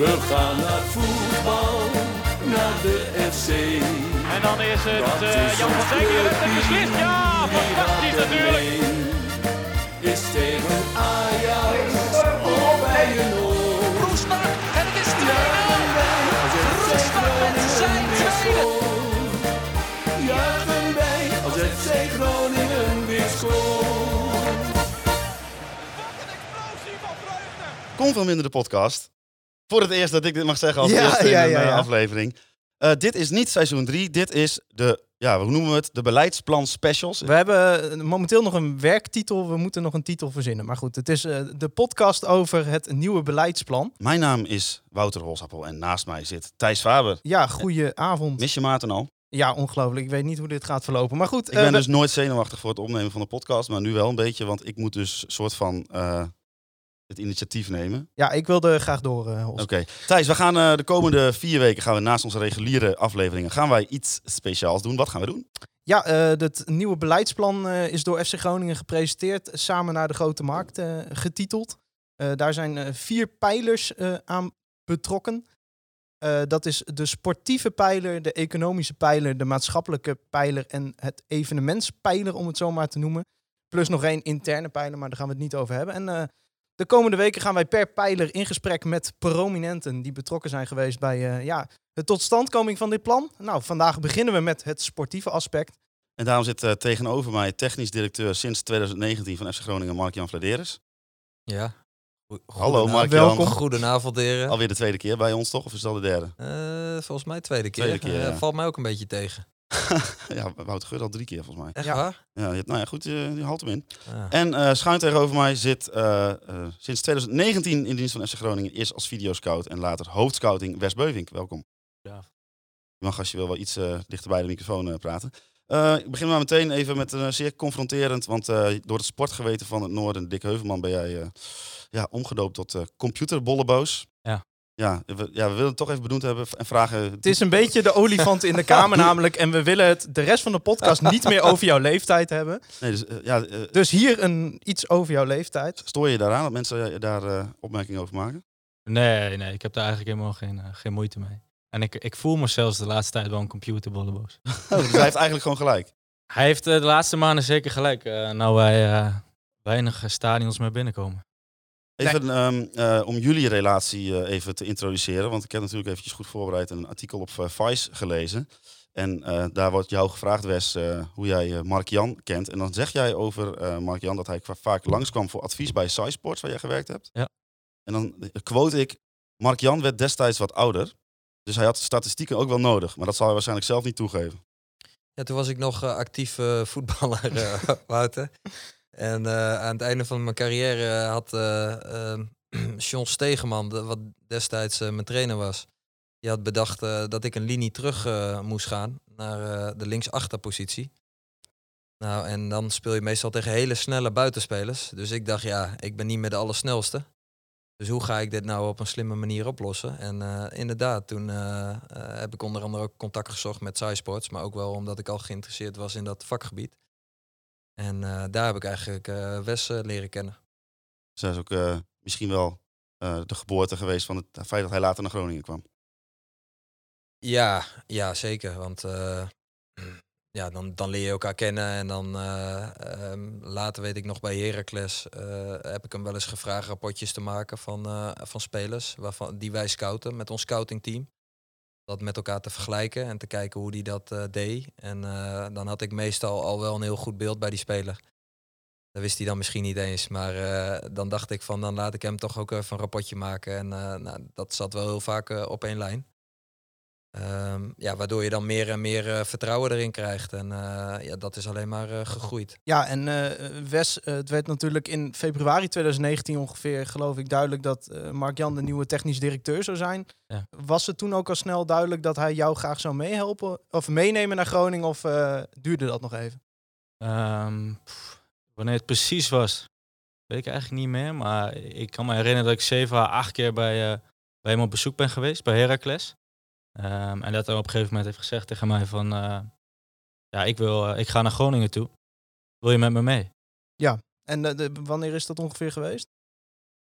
We gaan naar voetbal, naar de FC. En dan is het eh, is Jan van Dijk die club, het beslist. Ja, fantastisch er natuurlijk. Is tegen Ajax of bij een oor. Roestak en het is 2-0. Juichen wij als FC Roestak met zijn Groningen weer tweede. scoort. Juichen wij als FC Groningen weer scoort. Kom van minder de podcast. Voor het eerst dat ik dit mag zeggen als Ja, eerste ja, in ja, eh, ja. aflevering. Eh, dit is niet seizoen 3, dit is de, ja, hoe noemen we het? De beleidsplan specials. We hebben eh, momenteel nog een werktitel. We moeten nog een titel verzinnen. Maar goed, het is de podcast over het nieuwe beleidsplan. Mijn naam is Wouter Holsappel en naast mij zit Thijs Faber. Ja, goeie avond. Mis je Maarten al? Ja, ongelooflijk. Ik weet niet hoe dit gaat verlopen. Maar goed, Ik ben we- dus nooit zenuwachtig voor het opnemen van de podcast, maar nu wel een beetje, want ik moet dus soort van het initiatief nemen. ja, ik wilde graag door, eh. Oké. Thijs, we gaan eh, de komende vier weken gaan we naast onze reguliere afleveringen gaan wij iets speciaals doen. Wat gaan we doen? Ja, eh, het nieuwe beleidsplan is door FC Groningen gepresenteerd. Samen naar de grote markt getiteld. Daar zijn vier pijlers aan betrokken. Dat is de sportieve pijler, de economische pijler, de maatschappelijke pijler en het evenementspijler, om het zo maar te noemen. Plus nog één interne pijler, maar daar gaan we het niet over hebben. En de komende weken gaan wij per pijler in gesprek met prominenten die betrokken zijn geweest bij eh, ja, de totstandkoming van dit plan. Nou, vandaag beginnen we met het sportieve aspect. En daarom zit eh, tegenover mij technisch directeur sinds 2019 van FC Groningen, Mark-Jan Vladeres. Ja. Hallo. Mark-Jan. welkom. Goedenavond, heren. Alweer de tweede keer bij ons toch? Of is al de derde? Eh, volgens mij tweede keer. Tweede keer, ja. valt mij ook een beetje tegen. ja, Wouter Geur al drie keer volgens mij. Echt Ja. waar? Ja, je, nou ja, goed, je, je haalt hem in. Ja. En eh, schuin tegenover mij zit eh, eh, sinds 2019 in dienst van FC Groningen. Eerst als videoscout en later hoofdscouting Wes Beuvink. Welkom. Ja. Je mag als je wil wel iets eh, dichter bij de microfoon eh, praten. Eh, ik begin maar meteen even met een zeer confronterend. Want eh, door het sportgeweten van het Noorden, Dick Heuvelman, ben jij eh, ja, omgedoopt tot eh computerbolleboos. Ja. Ja we, ja, we willen het toch even benoemd hebben en vragen. Het is een beetje de olifant in de kamer namelijk. En we willen het de rest van de podcast niet meer over jouw leeftijd hebben. Nee, dus, eh, ja, eh, Dus hier een, iets over jouw leeftijd. stoor je daaraan dat mensen eh, daar opmerkingen over maken? Nee, nee, ik heb daar eigenlijk helemaal geen, geen moeite mee. En ik, ik voel me zelfs de laatste tijd wel een computerbolleboos. Oh, dus hij heeft eigenlijk gewoon gelijk. Hij heeft de laatste maanden zeker gelijk. nou wij eh, weinig stadions meer binnenkomen. Even ehm, eh, om jullie relatie eh, even te introduceren. Want ik heb natuurlijk eventjes goed voorbereid en een artikel op eh, Vice gelezen. En daar wordt jou gevraagd, Wes, hoe jij eh, Mark-Jan kent. En dan zeg jij over eh, Mark-Jan dat hij vaak langskwam voor advies bij Sci Sports, waar jij gewerkt hebt. Ja. En dan quote ik, Mark-Jan werd destijds wat ouder. Dus hij had statistieken ook wel nodig. Maar dat zal hij waarschijnlijk zelf niet toegeven. Ja, toen was ik nog actief voetballer, Wouter. En eh, aan het einde van mijn carrière had eh eh, John Stegeman, wat destijds eh, mijn trainer was, die had bedacht dat ik een linie terug moest gaan naar de linksachterpositie. Nou, en dan speel je meestal tegen hele snelle buitenspelers. Dus ik dacht, ja, ik ben niet meer de allersnelste. Dus hoe ga ik dit nou op een slimme manier oplossen? En inderdaad, toen heb ik onder andere ook contact gezocht met SciSports. Maar ook wel omdat ik al geïnteresseerd was in dat vakgebied. En eh, daar heb ik eigenlijk eh Wes leren kennen. Dus dat is ook eh, misschien wel de geboorte geweest van het feit dat hij later naar Groningen kwam. Ja, ja zeker. Want ja, dan, dan leer je elkaar kennen. En dan eh, ehm, later weet ik nog bij Heracles heb ik hem wel eens gevraagd rapportjes te maken van, van spelers waarvan, die wij scouten met ons scoutingteam. Dat met elkaar te vergelijken en te kijken hoe die dat eh, deed. En eh, dan had ik meestal al wel een heel goed beeld bij die speler. Dat wist hij dan misschien niet eens. Maar eh, dan dacht ik van dan laat ik hem toch ook even een rapportje maken. En nou, dat zat wel heel vaak op één lijn. Ehm, ja, waardoor je dan meer en meer eh, vertrouwen erin krijgt. En eh, ja, dat is alleen maar eh, gegroeid. Ja, en eh, Wes, het werd natuurlijk in februari 2019 ongeveer, geloof ik, duidelijk dat eh, Mark-Jan de nieuwe technisch directeur zou zijn. Ja. Was het toen ook al snel duidelijk dat hij jou graag zou meehelpen of meenemen naar Groningen of eh, duurde dat nog even? Ehm, pff, wanneer het precies was, weet ik eigenlijk niet meer. Maar ik kan me herinneren dat ik zeven à acht keer bij, eh, bij hem op bezoek ben geweest, bij Heracles. Ehm, en dat hij op een gegeven moment heeft gezegd tegen mij van... eh, ja, ik, wil, eh, ik ga naar Groningen toe. Wil je met me mee? En eh, de, wanneer is dat ongeveer geweest?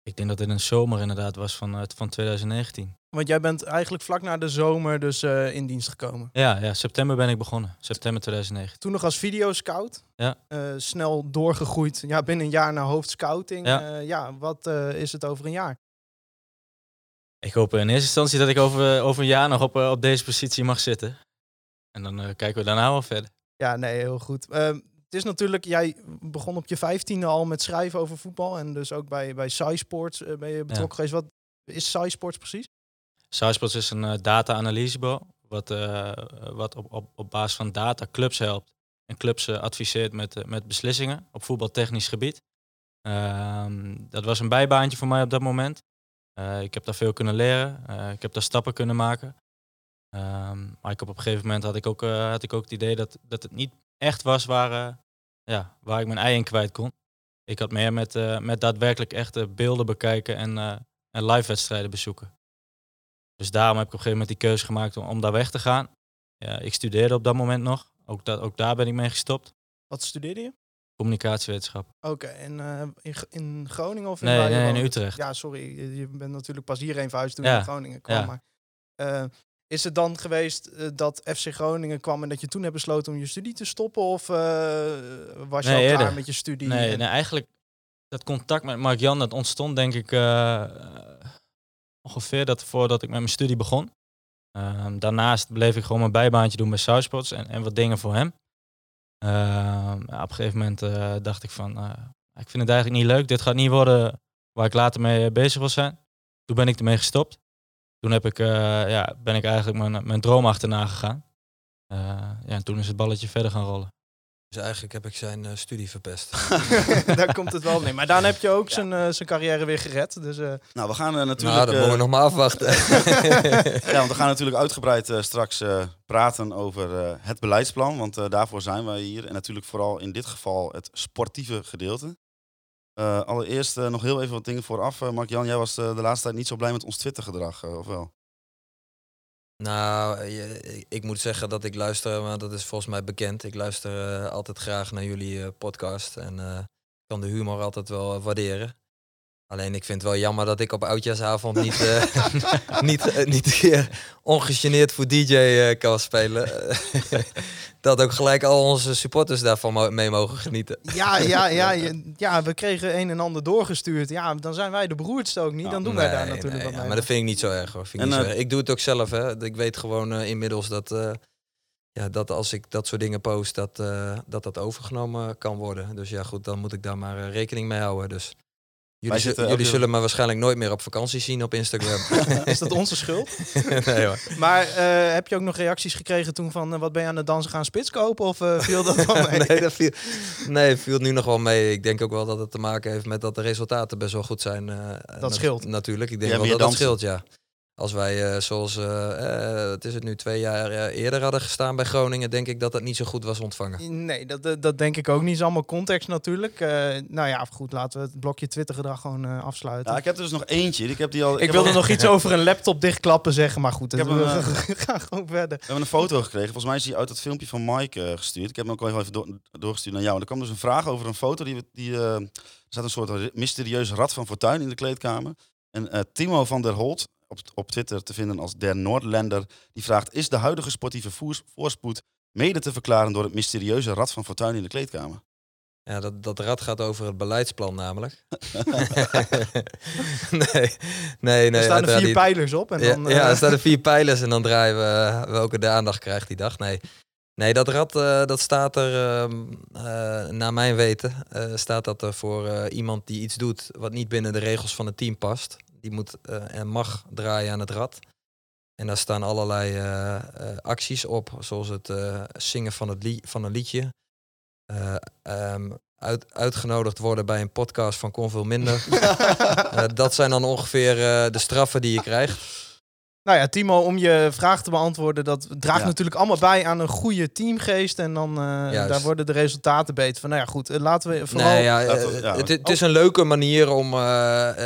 Ik denk dat dit een zomer inderdaad was van, van 2019. Want jij bent eigenlijk vlak na de zomer dus in dienst gekomen. Ja, ja, september ben ik begonnen. September 2019. Toen nog als videoscout. Ja. Snel doorgegroeid. Ja, binnen een jaar naar hoofdscouting. Ja. Ja, ja wat is het over een jaar? Ik hoop in eerste instantie dat ik over, over een jaar nog op, eh, op deze positie mag zitten. En dan eh, kijken we daarna wel verder. Ja, nee, heel goed. Ehm, het is natuurlijk, jij begon op je vijftiende al met schrijven over voetbal. En dus ook bij, bij SciSports eh, ben je betrokken geweest. Wat is SciSports precies? SciSports is een data-analysebureau. Wat, wat op, op, op basis van data clubs helpt. En clubs adviseert met, met beslissingen op voetbaltechnisch gebied. Ehm, dat was een bijbaantje voor mij op dat moment. Eh, ik heb daar veel kunnen leren. Eh, ik heb daar stappen kunnen maken. Ehm, maar ik op een gegeven moment had ik ook, eh, had ik ook het idee dat, dat het niet echt was waar, ja, waar ik mijn ei in kwijt kon. Ik had meer met, met daadwerkelijk echte beelden bekijken en, en live wedstrijden bezoeken. Dus daarom heb ik op een gegeven moment die keuze gemaakt om, om daar weg te gaan. Ja, ik studeerde op dat moment nog. Ook, dat, ook daar ben ik mee gestopt. Wat studeerde je? Communicatiewetenschap. Oké, en eh, in, in Groningen of in Nee, nee, in woont? Utrecht. Ja, sorry. Je, je bent natuurlijk pas hierheen verhuisd toen Ja, je in Groningen kwam. ja. Maar, eh, is het dan geweest eh, dat FC Groningen kwam en dat je toen hebt besloten om je studie te stoppen? Of was je al klaar met je studie? Nee, En- nee, eigenlijk dat contact met Mark Jan, dat ontstond denk ik ongeveer dat voordat ik met mijn studie begon. Ehm, daarnaast bleef ik gewoon mijn bijbaantje doen bij Southsports en, en wat dingen voor hem. Ehm, op een gegeven moment eh, dacht ik van, eh, ik vind het eigenlijk niet leuk. Dit gaat niet worden waar ik later mee eh, bezig wil zijn. Toen ben ik ermee gestopt. Toen heb ik, ja, ben ik eigenlijk mijn, mijn droom achterna gegaan. Ja, en toen is het balletje verder gaan rollen. Dus eigenlijk heb ik zijn eh, studie verpest. Daar komt het wel neer. Maar daarna heb je ook zijn, eh, zijn carrière weer gered. Dus eh, Nou, we gaan eh, natuurlijk... nou, dat moeten we nog maar afwachten. Ja, want we gaan natuurlijk uitgebreid straks eh, praten over eh, het beleidsplan. Want eh, daarvoor zijn wij hier. En natuurlijk vooral in dit geval het sportieve gedeelte. Eh, allereerst nog heel even wat dingen vooraf. Eh, Mark-Jan, jij was de laatste tijd niet zo blij met ons Twitter-gedrag, of wel? Nou, ik- ik moet zeggen dat ik luister, maar dat is volgens mij bekend. Ik luister eh, altijd graag naar jullie eh, podcast en eh, kan de humor altijd wel waarderen. Alleen ik vind het wel jammer dat ik op oudjaarsavond niet, eh, niet, eh, niet ongegeneerd voor DJ eh, kan spelen. dat ook gelijk al onze supporters daarvan mee mogen genieten. ja, ja, ja, ja, we kregen een en ander doorgestuurd. Ja, dan zijn wij de beroerdste ook niet. Dan doen wij daar natuurlijk nee, wat ja, mee. Maar dat vind ik niet zo erg hoor. Vind ik, En, niet zo erg. ik doe het ook zelf. Hè. Ik weet gewoon inmiddels dat, eh, ja, dat als ik dat soort dingen post, dat, eh, dat dat overgenomen kan worden. Dus ja, goed, dan moet ik daar maar rekening mee houden. Dus jullie, zitten jullie zullen me waarschijnlijk nooit meer op vakantie zien op Instagram. Is dat onze schuld? nee hoor. Maar eh, heb je ook nog reacties gekregen toen van eh, wat ben je aan het dansen gaan spits kopen? Of eh, viel dat wel mee? nee, dat viel, nee, viel nu nog wel mee. Ik denk ook wel dat het te maken heeft met dat de resultaten best wel goed zijn. eh, nat- scheelt. Natuurlijk, ik denk wel dat dat scheelt, ja. Als wij, eh, zoals, eh, eh, het is het nu twee jaar eh, eerder hadden gestaan bij Groningen, denk ik dat dat niet zo goed was ontvangen. Nee, dat, dat, dat denk ik ook niet. is allemaal context natuurlijk. Eh, nou ja, goed, laten we het blokje Twitter-gedrag gewoon eh, afsluiten. Ja, ik heb er dus nog eentje. Ik, heb die al, ik wilde al- nog iets over een laptop dichtklappen zeggen, maar goed, Ik heb we een, gaan gewoon verder. We hebben een foto gekregen. Volgens mij is die uit het filmpje van Mike eh, gestuurd. Ik heb hem ook wel even door- doorgestuurd naar jou. En er kwam dus een vraag over een foto. Die, die, eh, er staat een soort ri- mysterieus rad van fortuin in de kleedkamer. En eh, Timo van der Holt, op, op Twitter te vinden als der Noordlander, die vraagt... Is de huidige sportieve voers- voorspoed mede te verklaren door het mysterieuze rad van fortuin in de kleedkamer? Ja, dat, dat rad gaat over het beleidsplan namelijk. nee, nee, nee. er staan er vier pijlers op. En Ja, dan, ja, eh, er staan er vier pijlers en dan draaien we eh, welke de aandacht krijgt die dag. Nee, nee dat rad eh, dat staat er, ehm, eh, naar mijn weten, eh, staat dat er voor eh, iemand die iets doet wat niet binnen de regels van het team past. Die moet eh, en mag draaien aan het rad. En daar staan allerlei eh, eh, acties op, zoals het zingen van, het van een liedje. Eh, ehm, uit, uitgenodigd worden bij een podcast van Kon Veel Minder. Dat zijn dan ongeveer de straffen die je krijgt. Nou ja, Timo, om je vraag te beantwoorden, dat draagt Ja. natuurlijk allemaal bij aan een goede teamgeest. En dan eh, daar worden de resultaten beter van. Nou ja, goed, eh, laten we vooral... Nee, ja, Laten we- eh, ja. het, het is een leuke manier om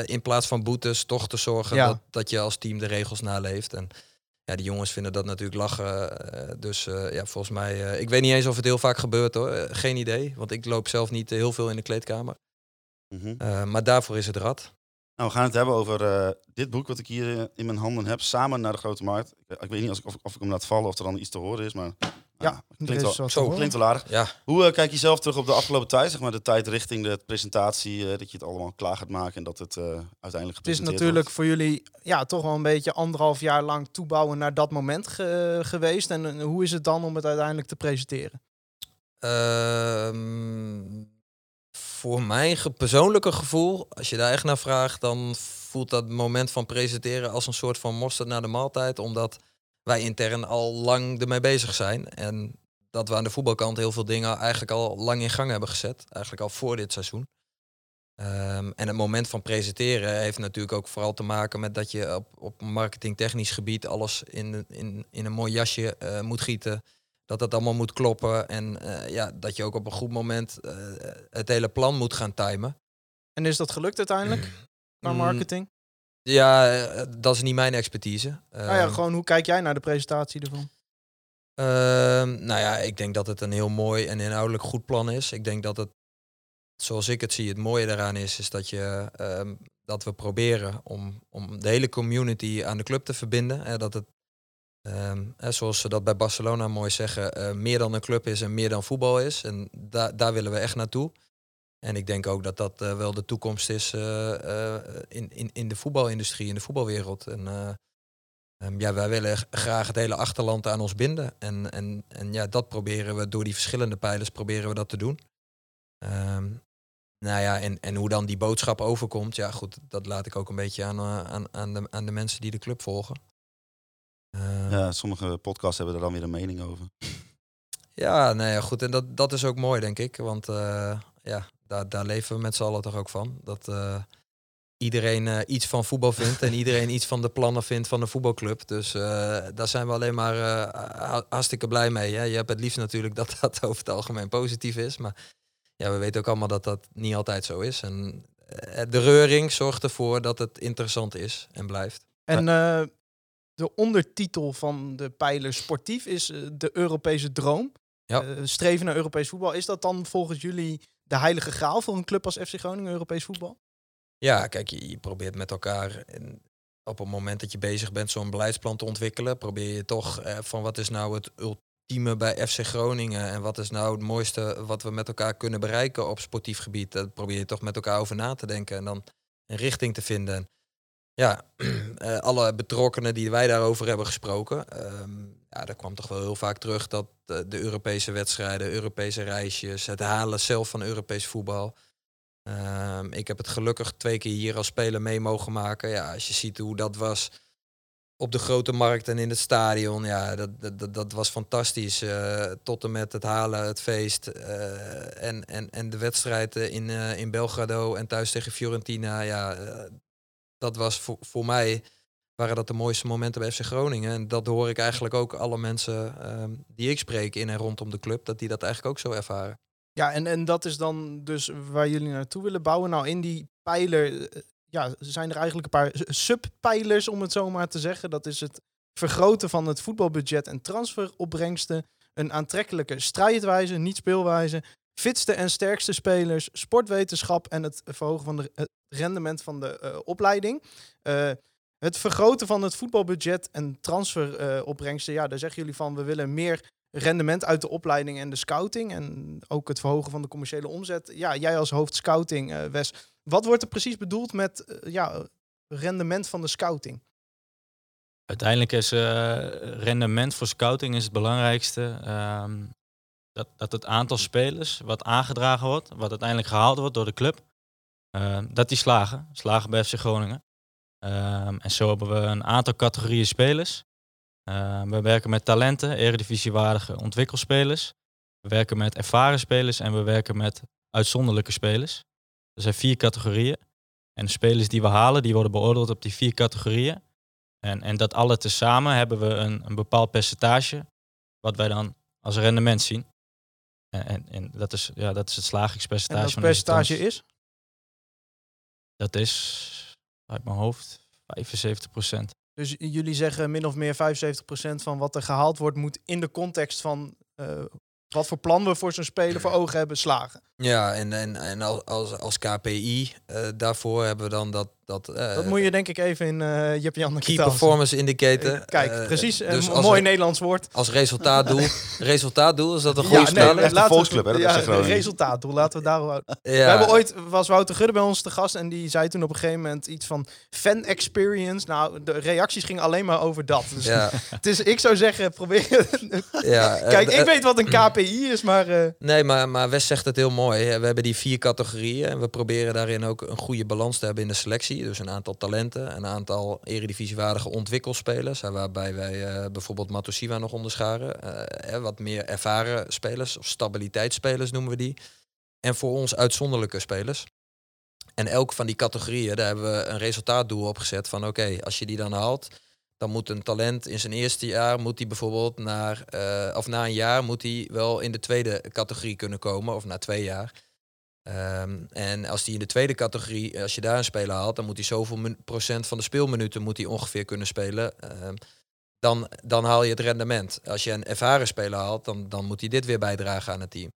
in plaats van boetes toch te zorgen Ja. dat, dat je als team de regels naleeft. En ja, die jongens vinden dat natuurlijk lachen. dus eh, ja, volgens mij, eh, ik weet niet eens of het heel vaak gebeurt hoor. Geen idee, want ik loop zelf niet heel veel in de kleedkamer. Mhm. Eh, maar daarvoor is het rad. Nou, we gaan het hebben over eh, dit boek wat ik hier eh, in mijn handen heb. Samen naar de Grote Markt. Ik, ik weet niet als ik, of, of ik hem laat vallen of er dan iets te horen is, maar Ja, ah, deze klinkt, wel, zo, horen. klinkt wel aardig. Ja, Hoe eh, kijk je zelf terug op de afgelopen tijd? Zeg maar de tijd richting de presentatie, eh, dat je het allemaal klaar gaat maken en dat het eh, uiteindelijk Het is natuurlijk wordt? voor jullie ja, toch wel een beetje anderhalf jaar lang toebouwen naar dat moment ge- geweest. En eh, hoe is het dan om het uiteindelijk te presenteren? Voor mijn persoonlijke gevoel, als je daar echt naar vraagt, dan voelt dat moment van presenteren als een soort van mosterd naar de maaltijd. Omdat wij intern al lang ermee bezig zijn. En dat we aan de voetbalkant heel veel dingen eigenlijk al lang in gang hebben gezet. Eigenlijk al voor dit seizoen. Ehm, en het moment van presenteren heeft natuurlijk ook vooral te maken met dat je op, op marketingtechnisch gebied alles in, in, in een mooi jasje eh, moet gieten dat dat allemaal moet kloppen. En eh, ja, dat je ook op een goed moment eh, het hele plan moet gaan timen. En is dat gelukt uiteindelijk qua Mm, marketing? Ja, eh, dat is niet mijn expertise. nou ja, Ehm, gewoon hoe kijk jij naar de presentatie ervan? ehm, nou ja, ik denk dat het een heel mooi en inhoudelijk goed plan is. Ik denk dat het, zoals ik het zie, het mooie daaraan is, is dat, je, ehm, dat we proberen om, om de hele community aan de club te verbinden. Dat het, ehm, zoals ze dat bij Barcelona mooi zeggen, eh, meer dan een club is en meer dan voetbal is. En da daar willen we echt naartoe. En ik denk ook dat dat eh, wel de toekomst is eh, in, in, in de voetbalindustrie, in de voetbalwereld. En eh, ehm, ja, wij willen graag het hele achterland aan ons binden. En, en, en ja, dat proberen we door die verschillende pijlers proberen we dat te doen. Ehm, nou ja, en, en hoe dan die boodschap overkomt, ja goed, dat laat ik ook een beetje aan, aan, aan, de, aan de mensen die de club volgen. Ehm, Ja, sommige podcasts hebben er dan weer een mening over. ja, ja, goed. En dat, dat is ook mooi, denk ik. Want eh, ja, daar, daar leven we met z'n allen toch ook van. Dat eh, iedereen eh, iets van voetbal vindt en iedereen iets van de plannen vindt van de voetbalclub. Dus eh, daar zijn we alleen maar eh, ha- hartstikke blij mee. Hè. Je hebt het liefst natuurlijk dat dat over het algemeen positief is. Maar ja, we weten ook allemaal dat dat niet altijd zo is. En eh, de reuring zorgt ervoor dat het interessant is en blijft. En eh, de ondertitel van de pijler sportief is eh, de Europese droom. Ja. Eh, streven naar Europees voetbal. Is dat dan volgens jullie de heilige graal voor een club als FC Groningen Europees voetbal? Ja, kijk, je, je probeert met elkaar. En op het moment dat je bezig bent zo'n beleidsplan te ontwikkelen, probeer je toch eh, van wat is nou het ultieme bij FC Groningen en wat is nou het mooiste wat we met elkaar kunnen bereiken op sportief gebied. Daar probeer je toch met elkaar over na te denken en dan een richting te vinden. Ja, eh, alle betrokkenen die wij daarover hebben gesproken, ehm, ja, daar kwam toch wel heel vaak terug dat eh, de Europese wedstrijden, Europese reisjes, het halen zelf van Europees voetbal. Ehm, ik heb het gelukkig twee keer hier als speler mee mogen maken. Ja, als je ziet hoe dat was op de grote markt en in het stadion, ja, dat, dat, dat, was fantastisch. Eh, tot en met het halen, het feest en, en, en de wedstrijd eh, in, in Belgrado en thuis tegen Fiorentina. Ja, dat was voor, mij waren dat de mooiste momenten bij FC Groningen. En dat hoor ik eigenlijk ook alle mensen ehm, die ik spreek in en rondom de club, dat die dat eigenlijk ook zo ervaren. Ja, en, en dat is dan dus waar jullie naartoe willen bouwen. Nou, in die pijler eh, ja, zijn er eigenlijk een paar subpijlers, om het zo maar te zeggen. Dat is het vergroten van het voetbalbudget en transferopbrengsten. Een aantrekkelijke strijdwijze, niet speelwijze. Fitste en sterkste spelers, sportwetenschap en het verhogen van de, het rendement van de eh, opleiding. Eh, het vergroten van het voetbalbudget en transferopbrengsten. ja, daar zeggen jullie van, we willen meer rendement uit de opleiding en de scouting. En ook het verhogen van de commerciële omzet. Ja, jij als hoofd scouting, eh, Wes. Wat wordt er precies bedoeld met eh, ja, rendement van de scouting? Uiteindelijk is eh, rendement voor scouting is het belangrijkste. Ehm, dat, dat het aantal spelers wat aangedragen wordt, wat uiteindelijk gehaald wordt door de club, eh, dat die slagen. Slagen bij FC Groningen. Ehm, en zo hebben we een aantal categorieën spelers. Ehm, we werken met talenten, eredivisiewaardige ontwikkelspelers. We werken met ervaren spelers en we werken met uitzonderlijke spelers. Er zijn vier categorieën. En de spelers die we halen, die worden beoordeeld op die vier categorieën. En, en dat alle tezamen hebben we een, een bepaald percentage, wat wij dan als rendement zien. En, en, en dat, is, ja, dat is het En slagingspercentage. dat van deze percentage is? Dat is uit mijn hoofd 75 Dus j- jullie zeggen min of meer 75% van wat er gehaald wordt, moet in de context van eh, wat voor plan we voor zo'n speler voor ogen hebben slagen. Ja, en, en, en als, als, als KPI eh, daarvoor hebben we dan dat Dat, eh, Dat moet je denk ik even in uh, Jip Jan Key Performance Indicator. Kijk, eh, precies. Een dus als mooi re- Nederlands woord. Als resultaatdoel. resultaatdoel, is dat een goede Ja, een laten we- volksclub, hè, dat Ja, resultaatdoel. Laten we daarop houden. Ja. We hebben ooit, was Wouter Gudde bij ons te gast en die zei toen op een gegeven moment iets van fan experience. Nou, de reacties gingen alleen maar over dat. Dus Ja, het is, ik zou zeggen, probeer. ja. Kijk, ik weet wat een KPI is, maar eh, Nee, maar, maar Wes zegt het heel mooi. We hebben die vier categorieën en we proberen daarin ook een goede balans te hebben in de selectie. Dus een aantal talenten, een aantal eredivisiewaardige ontwikkelspelers. Waarbij wij eh, bijvoorbeeld Matosiwa nog onderscharen. Eh, wat meer ervaren spelers, of stabiliteitsspelers noemen we die. En voor ons uitzonderlijke spelers. En elk van die categorieën, daar hebben we een resultaatdoel op gezet van oké, als je die dan haalt, dan moet een talent in zijn eerste jaar, moet hij bijvoorbeeld naar, eh, of na een jaar moet hij wel in de tweede categorie kunnen komen, of na twee jaar. Ehm, en als die in de tweede categorie, als je daar een speler haalt, dan moet hij zoveel procent van de speelminuten moet hij ongeveer kunnen spelen. Ehm, dan, dan haal je het rendement. Als je een ervaren speler haalt, dan, dan moet hij dit weer bijdragen aan het team.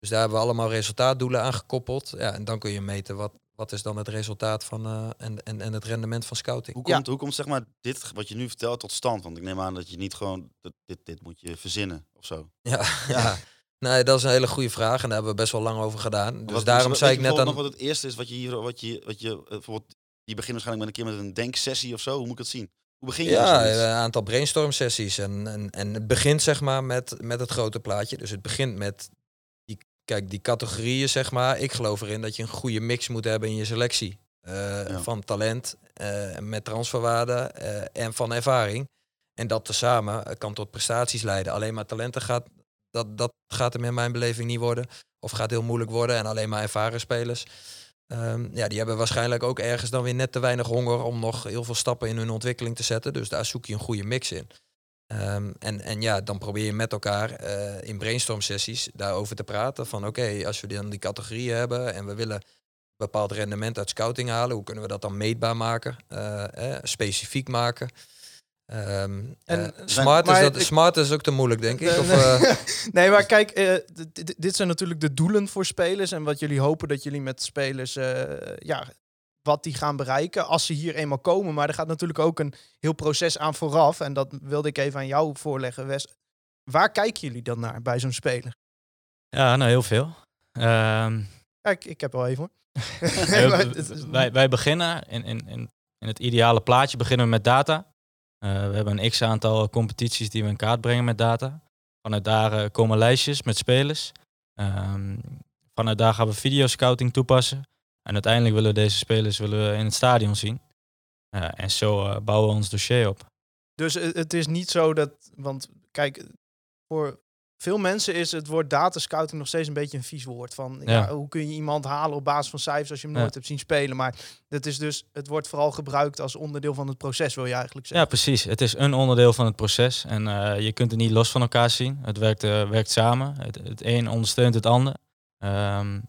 Dus daar hebben we allemaal resultaatdoelen aan gekoppeld. Ja, en dan kun je meten wat, wat is dan het resultaat van eh, en, en, en het rendement van scouting. Hoe komt, hoe komt zeg maar dit wat je nu vertelt tot stand? Want ik neem aan dat je niet gewoon dit, dit moet je verzinnen of zo. Ja, ja. Nee, dat is een hele goede vraag en daar hebben we best wel lang over gedaan. Dus Wat- daarom zei je ik net aan... nog wat het eerste is wat je hier wat je wat je eh, bijvoorbeeld die begint waarschijnlijk met een keer met een denksessie of zo. Hoe moet ik het zien? Hoe begin je Ja, zoiets? een aantal brainstorm sessies. En, en, en het begint zeg maar met, met het grote plaatje. Dus het begint met die, kijk, die categorieën, zeg maar. Ik geloof erin dat je een goede mix moet hebben in je selectie. Eh, Van talent, eh, met transferwaarde eh, en van ervaring. En dat tezamen eh, kan tot prestaties leiden. Alleen maar talenten gaat, dat, dat gaat hem in mijn beleving niet worden. Of gaat heel moeilijk worden. En alleen maar ervaren spelers. Ehm, ja, die hebben waarschijnlijk ook ergens dan weer net te weinig honger om nog heel veel stappen in hun ontwikkeling te zetten. Dus daar zoek je een goede mix in. Ehm, en, en ja, dan probeer je met elkaar eh, in brainstorm sessies daarover te praten. Van oké, als we dan die categorieën hebben en we willen bepaald rendement uit scouting halen, hoe kunnen we dat dan meetbaar maken, eh, specifiek maken? Ehm, En- eh, smart, is dat, smart is ook te moeilijk, denk ik. Of, eh, nee, maar kijk, eh, dit zijn natuurlijk de doelen voor spelers. En wat jullie hopen dat jullie met spelers, eh, ja, wat die gaan bereiken als ze hier eenmaal komen. Maar er gaat natuurlijk ook een heel proces aan vooraf. En dat wilde ik even aan jou voorleggen, Wes. Waar kijken jullie dan naar bij zo'n speler? Ja, nou heel veel. Ehm, Kijk, ik heb wel even hoor. wij beginnen in, in, in, in het ideale plaatje beginnen we met data. Eh, we hebben een x-aantal competities die we in kaart brengen met data. Vanuit daar eh, komen lijstjes met spelers. Ehm, vanuit daar gaan we videoscouting toepassen. En uiteindelijk willen we deze spelers willen we in het stadion zien. Eh, en zo bouwen we ons dossier op. Dus het is niet zo dat, want kijk, voor veel mensen is het woord datascouting nog steeds een beetje een vies woord. Van ja. Ja. hoe kun je iemand halen op basis van cijfers als je hem Ja. nooit hebt zien spelen? Maar dat is dus, het wordt vooral gebruikt als onderdeel van het proces, wil je eigenlijk Ja, zeggen. precies. Het is een onderdeel van het proces. En eh, je kunt het niet los van elkaar zien. Het werkt, eh, werkt samen. Het, het een ondersteunt het ander. Ehm,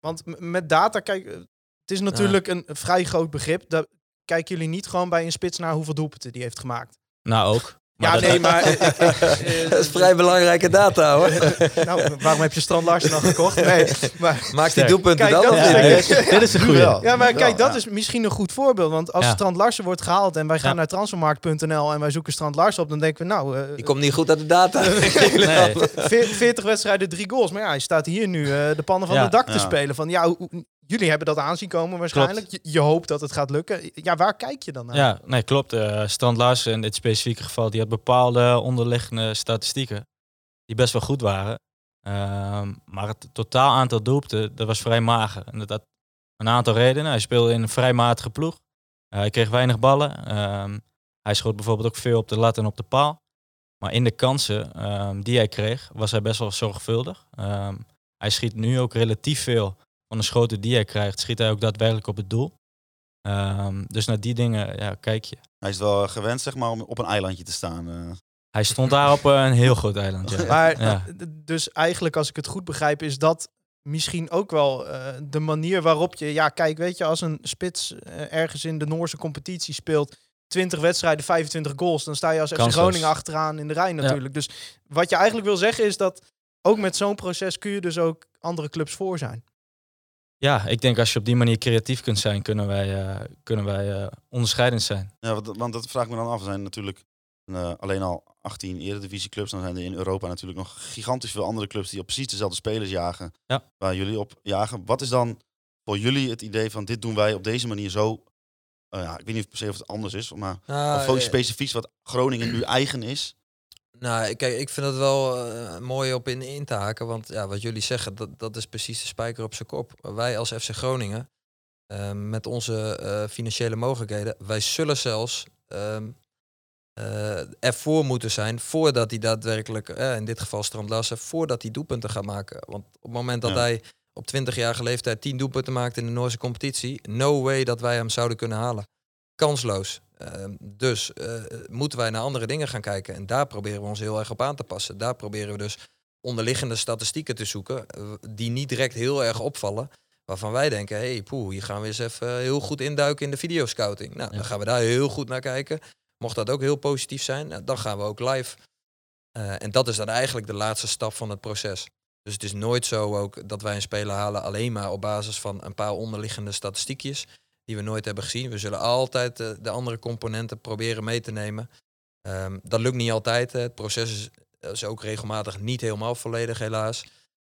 Want met data, kijk, eh, het is natuurlijk een vrij groot begrip. Daar kijken jullie niet gewoon bij een spits naar hoeveel doelpunten die heeft gemaakt. nou, ook. Ja, dat- nee, maar... eh, eh, eh, dat is vrij belangrijke data hoor. nou, waarom heb je Strand Larsen dan gekocht? Nee, maar... Maakt die doelpunten dan is- niet? Ja, dit is een goede. wel. Ja, maar Wel, kijk, dat is misschien een goed voorbeeld. Want als Ja. Strand Larsen wordt gehaald en wij gaan Ja. naar transfermarkt.nl en wij zoeken Strand Larsen op, dan denken we, nou, eh, Die komt niet goed uit de data. Nee. veer- 40 wedstrijden, drie goals. Maar ja, hij staat hier nu eh, de pannen van Ja. de dak te Ja. spelen. Van, ja, hoe- jullie hebben dat aanzien komen waarschijnlijk. Je, je hoopt dat het gaat lukken. Ja, waar kijk je dan naar? Ja, nee, klopt. Eh Strand Larsen in dit specifieke geval, die had bepaalde onderliggende statistieken die best wel goed waren. Ehm, maar het totaal aantal doelpunten, dat was vrij mager. En dat had een aantal redenen. Hij speelde in een vrij matige ploeg. Eh, hij kreeg weinig ballen. Ehm, hij schoot bijvoorbeeld ook veel op de lat en op de paal. Maar in de kansen ehm, die hij kreeg, was hij best wel zorgvuldig. Hij schiet nu ook relatief veel van de schoten die hij krijgt, schiet hij ook daadwerkelijk op het doel. Ehm, dus naar die dingen ja, kijk je. Hij is wel gewend zeg maar om op een eilandje te staan. eh. Hij stond daar op eh, een heel groot eiland. Ja. Maar Ja. d- dus eigenlijk, als ik het goed begrijp, is dat misschien ook wel eh, de manier waarop je... Ja, kijk, weet je, als een spits eh, ergens in de Noorse competitie speelt... 20 wedstrijden, 25 goals, dan sta je als FC. Groningen achteraan in de rij natuurlijk. Dus wat je eigenlijk wil zeggen is dat ook met zo'n proces kun je dus ook andere clubs voor zijn. Ja, ik denk als je op die manier creatief kunt zijn, kunnen wij, eh, kunnen wij eh, onderscheidend zijn. Ja, want, want dat vraag ik me dan af. Er zijn natuurlijk eh, alleen al 18 eredivisieclubs. Dan zijn er in Europa natuurlijk nog gigantisch veel andere clubs die op precies dezelfde spelers jagen. Ja. Waar jullie op jagen. Wat is dan voor jullie het idee van dit doen wij op deze manier zo? eh, ja, ik weet niet per se of het anders is, maar of eh, specifiek wat Groningen nu eigen is. Nou, kijk, ik vind het wel eh, mooi op in, in te haken. Want ja, wat jullie zeggen, dat, dat is precies de spijker op zijn kop. Wij als FC Groningen, eh, met onze eh, financiële mogelijkheden, wij zullen zelfs ehm eh, ervoor moeten zijn voordat hij daadwerkelijk, in dit geval Strand Larsen, voordat hij doelpunten gaat maken. Want op het moment dat Ja. hij op 20-jarige leeftijd 10 doelpunten maakt in de Noorse competitie, no way dat wij hem zouden kunnen halen. Kansloos. Ehm, dus eh, moeten wij naar andere dingen gaan kijken. En daar proberen we ons heel erg op aan te passen. Daar proberen we dus onderliggende statistieken te zoeken eh, die niet direct heel erg opvallen. Waarvan wij denken, hé hey, poeh, hier gaan we eens even heel goed induiken in de videoscouting. Nou, Ja. dan gaan we daar heel goed naar kijken. Mocht dat ook heel positief zijn, nou, dan gaan we ook live. Eh, en dat is dan eigenlijk de laatste stap van het proces. Dus het is nooit zo ook dat wij een speler halen alleen maar op basis van een paar onderliggende statistiekjes die we nooit hebben gezien. We zullen altijd eh, de andere componenten proberen mee te nemen. Ehm, dat lukt niet altijd. Het proces is, ook regelmatig niet helemaal volledig, helaas.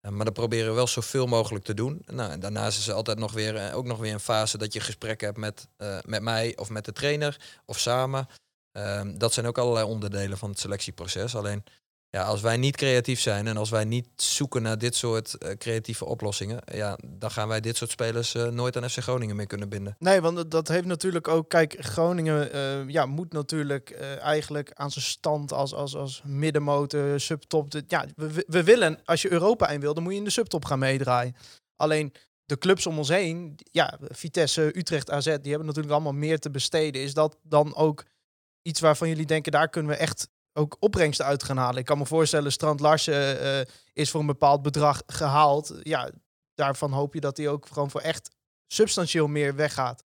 Eh, maar dat proberen we wel zoveel mogelijk te doen. Nou, en daarnaast is er altijd nog weer, eh, ook nog weer een fase dat je gesprek hebt met, eh, met mij of met de trainer of samen. Ehm, dat zijn ook allerlei onderdelen van het selectieproces. Alleen ja, als wij niet creatief zijn en als wij niet zoeken naar dit soort eh, creatieve oplossingen, ja, dan gaan wij dit soort spelers eh, nooit aan FC Groningen meer kunnen binden. Nee, want dat- heeft natuurlijk ook. Kijk, Groningen eh, ja, moet natuurlijk eigenlijk aan zijn stand als, als, als middenmotor, subtop. ja, we- we willen, als je Europa in wil, dan moet je in de subtop gaan meedraaien. Alleen de clubs om ons heen, ja, Vitesse, Utrecht, AZ, die hebben natuurlijk allemaal meer te besteden. Is dat dan ook iets waarvan jullie denken, daar kunnen we echt ook opbrengsten uit gaan halen? Ik kan me voorstellen, Strand Larsen eh, is voor een bepaald bedrag gehaald. Ja, daarvan hoop je dat hij ook gewoon voor echt substantieel meer weggaat.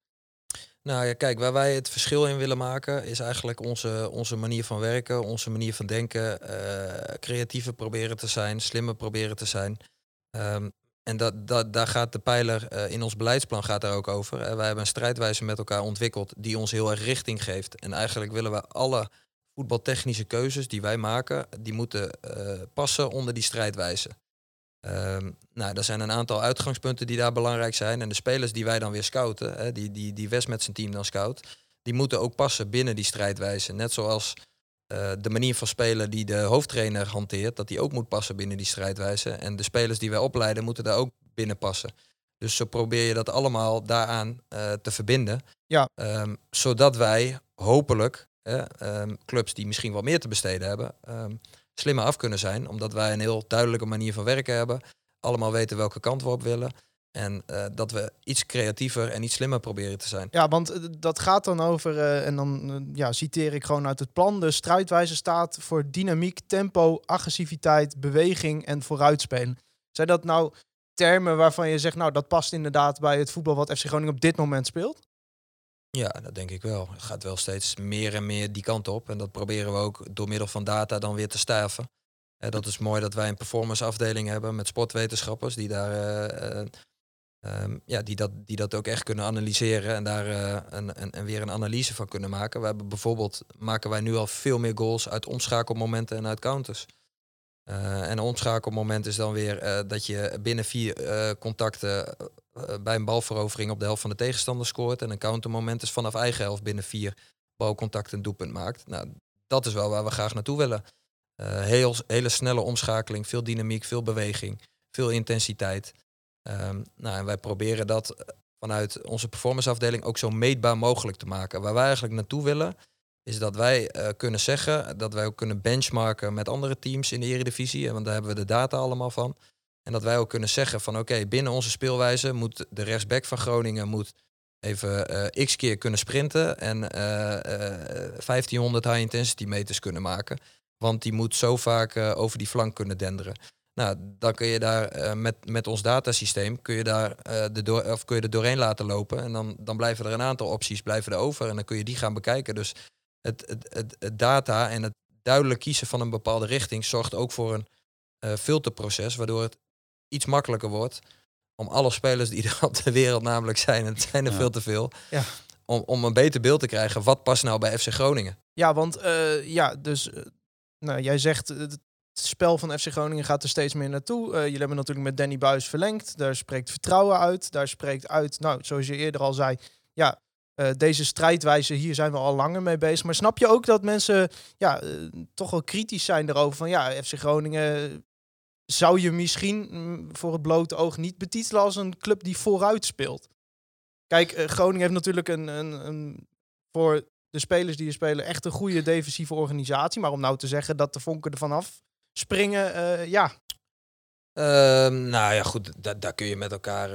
Nou ja, kijk, waar wij het verschil in willen maken is eigenlijk onze, onze manier van werken, onze manier van denken, eh creatiever proberen te zijn, slimmer proberen te zijn. Ehm, en dat, dat, daar gaat de pijler eh, in ons beleidsplan gaat daar ook over. Eh, wij hebben een strijdwijze met elkaar ontwikkeld die ons heel erg richting geeft. En eigenlijk willen we alle voetbaltechnische keuzes die wij maken, die moeten eh, passen onder die strijdwijze. Ehm, nou, er zijn een aantal uitgangspunten die daar belangrijk zijn. En de spelers die wij dan weer scouten, hè, die, die, die West met zijn team dan scout, die moeten ook passen binnen die strijdwijze. Net zoals eh, de manier van spelen die de hoofdtrainer hanteert, dat die ook moet passen binnen die strijdwijze. En de spelers die wij opleiden, moeten daar ook binnen passen. Dus zo probeer je dat allemaal daaraan eh, te verbinden. Ja. Ehm, zodat wij hopelijk ehm, clubs die misschien wat meer te besteden hebben, ehm, slimmer af kunnen zijn. Omdat wij een heel duidelijke manier van werken hebben. Allemaal weten welke kant we op willen. En eh, dat we iets creatiever en iets slimmer proberen te zijn. Ja, want eh, dat gaat dan over, eh, en dan ja, citeer ik gewoon uit het plan. De strijdwijze staat voor dynamiek, tempo, agressiviteit, beweging en vooruitspelen. Zijn dat nou termen waarvan je zegt, nou dat past inderdaad bij het voetbal wat FC Groningen op dit moment speelt? Ja, dat denk ik wel. Het gaat wel steeds meer en meer die kant op. En dat proberen we ook door middel van data dan weer te staven. Eh, dat is mooi dat wij een performance afdeling hebben met sportwetenschappers die daar eh, eh, ehm, ja, die dat, die dat ook echt kunnen analyseren en daar eh, een, een, en weer een analyse van kunnen maken. We hebben bijvoorbeeld maken wij nu al veel meer goals uit omschakelmomenten en uit counters. En een omschakelmoment is dan weer dat je binnen vier contacten bij een balverovering op de helft van de tegenstander scoort. En een countermoment is vanaf eigen helft binnen vier balcontacten een doelpunt maakt. Nou, dat is wel waar we graag naartoe willen. Eh, heel, hele snelle omschakeling, veel dynamiek, veel beweging, veel intensiteit. Ehm, nou, en wij proberen dat eh, vanuit onze performanceafdeling ook zo meetbaar mogelijk te maken. Waar wij eigenlijk naartoe willen, is dat wij eh, kunnen zeggen, dat wij ook kunnen benchmarken met andere teams in de Eredivisie, eh, want daar hebben we de data allemaal van. En dat wij ook kunnen zeggen van oké, binnen onze speelwijze moet de rechtsback van Groningen moet even eh, x keer kunnen sprinten en eh, eh, 1500 high intensity meters kunnen maken. Want die moet zo vaak eh, over die flank kunnen denderen. Nou, dan kun je daar eh, met, met ons datasysteem kun je daar eh, de door, of kun je er doorheen laten lopen. En dan, dan blijven er een aantal opties blijven er over. En dan kun je die gaan bekijken. Dus het, het, het, data en het duidelijk kiezen van een bepaalde richting zorgt ook voor een eh, filterproces, waardoor het iets makkelijker wordt om alle spelers die er op de wereld namelijk zijn, het zijn er Ja. veel te veel, Ja. om, om een beter beeld te krijgen. Wat past nou bij FC Groningen? Ja, want eh, ja, dus eh, nou, jij zegt eh, het spel van FC Groningen gaat er steeds meer naartoe. Jullie hebben natuurlijk met Danny Buis verlengd. Daar spreekt vertrouwen uit. Daar spreekt uit, nou, zoals je eerder al zei, ja, eh, deze strijdwijze, hier zijn we al langer mee bezig. Maar snap je ook dat mensen ja, toch wel kritisch zijn erover van ja, FC Groningen zou je misschien mm, voor het blote oog niet betitelen als een club die vooruit speelt. Kijk, eh, Groningen heeft natuurlijk een, een, een voor de spelers die er spelen echt een goede defensieve organisatie. Maar om nou te zeggen dat de vonken ervan af springen, eh, ja, Ehm, nou ja, goed, da- daar kun je met elkaar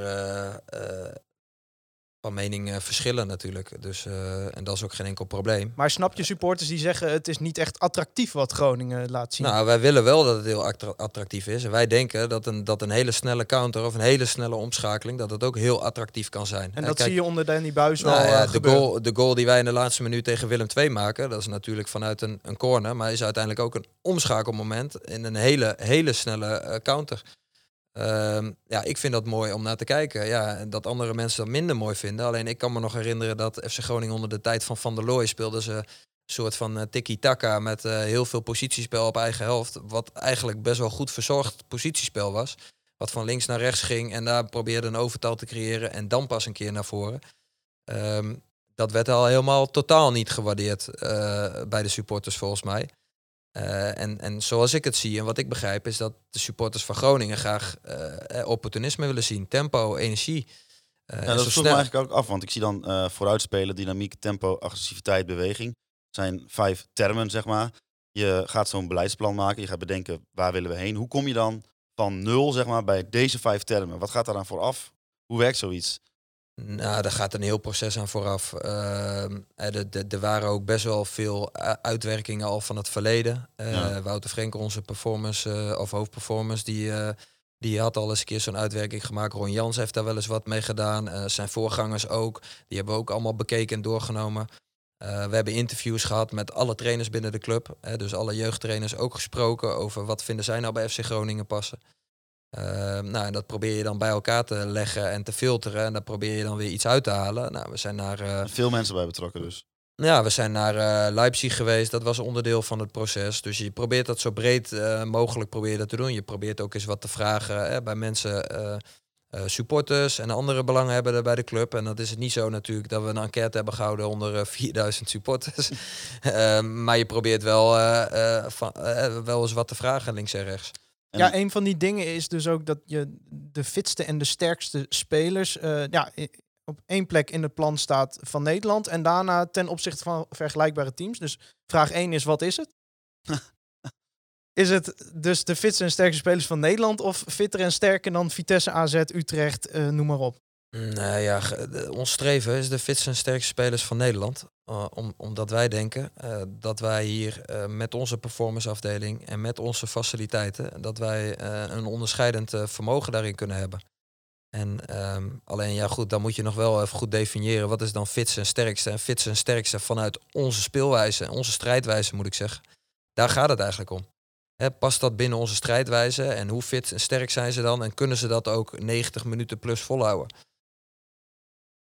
eh, van mening eh, verschillen natuurlijk. Dus, eh, en dat is ook geen enkel probleem. Maar snap je supporters die zeggen het is niet echt attractief wat Groningen laat zien? Nou, wij willen wel dat het heel attra- attractief is. En wij denken dat een, dat een hele snelle counter of een hele snelle omschakeling, dat het ook heel attractief kan zijn. en Eh, dat kijk, zie je onder Danny Buis nou wel ja, eh, de, gebeuren. goal, de goal die wij in de laatste minuut tegen Willem II maken, dat is natuurlijk vanuit een, een corner, maar is uiteindelijk ook een omschakelmoment in een hele, hele snelle eh, counter. Ehm, ja, ik vind dat mooi om naar te kijken. Ja, dat andere mensen dat minder mooi vinden. Alleen ik kan me nog herinneren dat FC Groningen onder de tijd van Van der Looy speelde ze een soort van eh, tiki-taka met eh, heel veel positiespel op eigen helft. Wat eigenlijk best wel goed verzorgd positiespel was. Wat van links naar rechts ging en daar probeerde een overtal te creëren en dan pas een keer naar voren. Ehm, dat werd al helemaal totaal niet gewaardeerd eh, bij de supporters volgens mij. Eh, en, en zoals ik het zie en wat ik begrijp is dat de supporters van Groningen graag eh, eh, opportunisme willen zien. Tempo, energie. Ja, dat vroeg me eigenlijk ook af, want ik zie dan vooruitspelen, dynamiek, tempo, agressiviteit, beweging. Dat zijn vijf termen, zeg maar. Je gaat zo'n beleidsplan maken, je gaat bedenken waar willen we heen. Hoe kom je dan van nul, zeg maar, bij deze vijf termen? Wat gaat daar dan vooraf? Hoe werkt zoiets? Nou, daar gaat een heel proces aan vooraf. Ehm, eh, Er waren ook best wel veel uitwerkingen al van het verleden. Eh, Ja. Wouter Frenkel, onze performance eh, of hoofdperformance, die, eh, die had al eens een keer zo'n uitwerking gemaakt. Ron Jans heeft daar wel eens wat mee gedaan. Zijn voorgangers ook. Die hebben we ook allemaal bekeken en doorgenomen. We hebben interviews gehad met alle trainers binnen de club. Dus alle jeugdtrainers ook gesproken over wat vinden zij nou bij FC Groningen passen. Eh, nou, en dat probeer je dan bij elkaar te leggen en te filteren. En daar probeer je dan weer iets uit te halen. Nou, we zijn naar, eh, Veel mensen bij betrokken dus. ja, we zijn naar eh, Leipzig geweest. Dat was onderdeel van het proces. Dus je probeert dat zo breed eh, mogelijk probeer dat te doen. Je probeert ook eens wat te vragen hè, bij mensen, supporters en andere belanghebbenden bij de club. En dat is het niet zo natuurlijk dat we een enquête hebben gehouden onder eh, 4000 supporters. Eh, maar je probeert wel, van, wel eens wat te vragen links en rechts. En- Ja, een van die dingen is dus ook dat je de fitste en de sterkste spelers eh, ja, op één plek in het plan staat van Nederland. En daarna ten opzichte van vergelijkbare teams. Dus vraag 1 is, wat is het? is het dus de fitste en sterkste spelers van Nederland? Of fitter en sterker dan Vitesse, AZ, Utrecht, eh, noem maar op. Nou ja, ons streven is de fitste en sterkste spelers van Nederland. Om, omdat wij denken eh, dat wij hier eh, met onze performanceafdeling en met onze faciliteiten, dat wij eh, een onderscheidend eh, vermogen daarin kunnen hebben. En ehm, alleen ja goed, dan moet je nog wel even goed definiëren wat is dan fitste en sterkste. En fitste en sterkste vanuit onze speelwijze, onze strijdwijze moet ik zeggen. Daar gaat het eigenlijk om. Past dat binnen onze strijdwijze en hoe fit en sterk zijn ze dan en kunnen ze dat ook 90 minuten plus volhouden?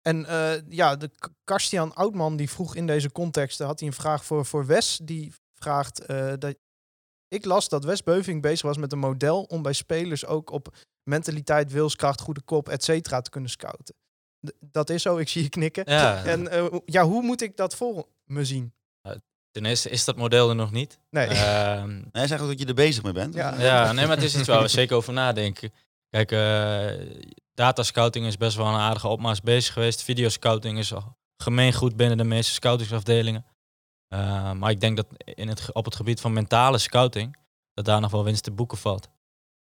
En eh, ja, de Karstian Oudman die vroeg in deze context, had hij een vraag voor, voor Wes. Die vraagt eh, dat ik las dat Wes Beuving bezig was met een model om bij spelers ook op mentaliteit, wilskracht, goede kop, et cetera te kunnen scouten. D- dat is zo, ik zie je knikken. Ja, En eh, hoe- ja, hoe moet ik dat voor me zien? ten eerste is dat model er nog niet. Nee. Ehm, Hij zegt ook dat je er bezig mee bent. Ja. ja, nee, maar het is iets waar we zeker over nadenken. Kijk, eh datascouting is best wel een aardige opmars bezig geweest. Videoscouting is al gemeengoed binnen de meeste scoutingsafdelingen. Eh, maar ik denk dat in het, op het gebied van mentale scouting, dat daar nog wel winst te boeken valt.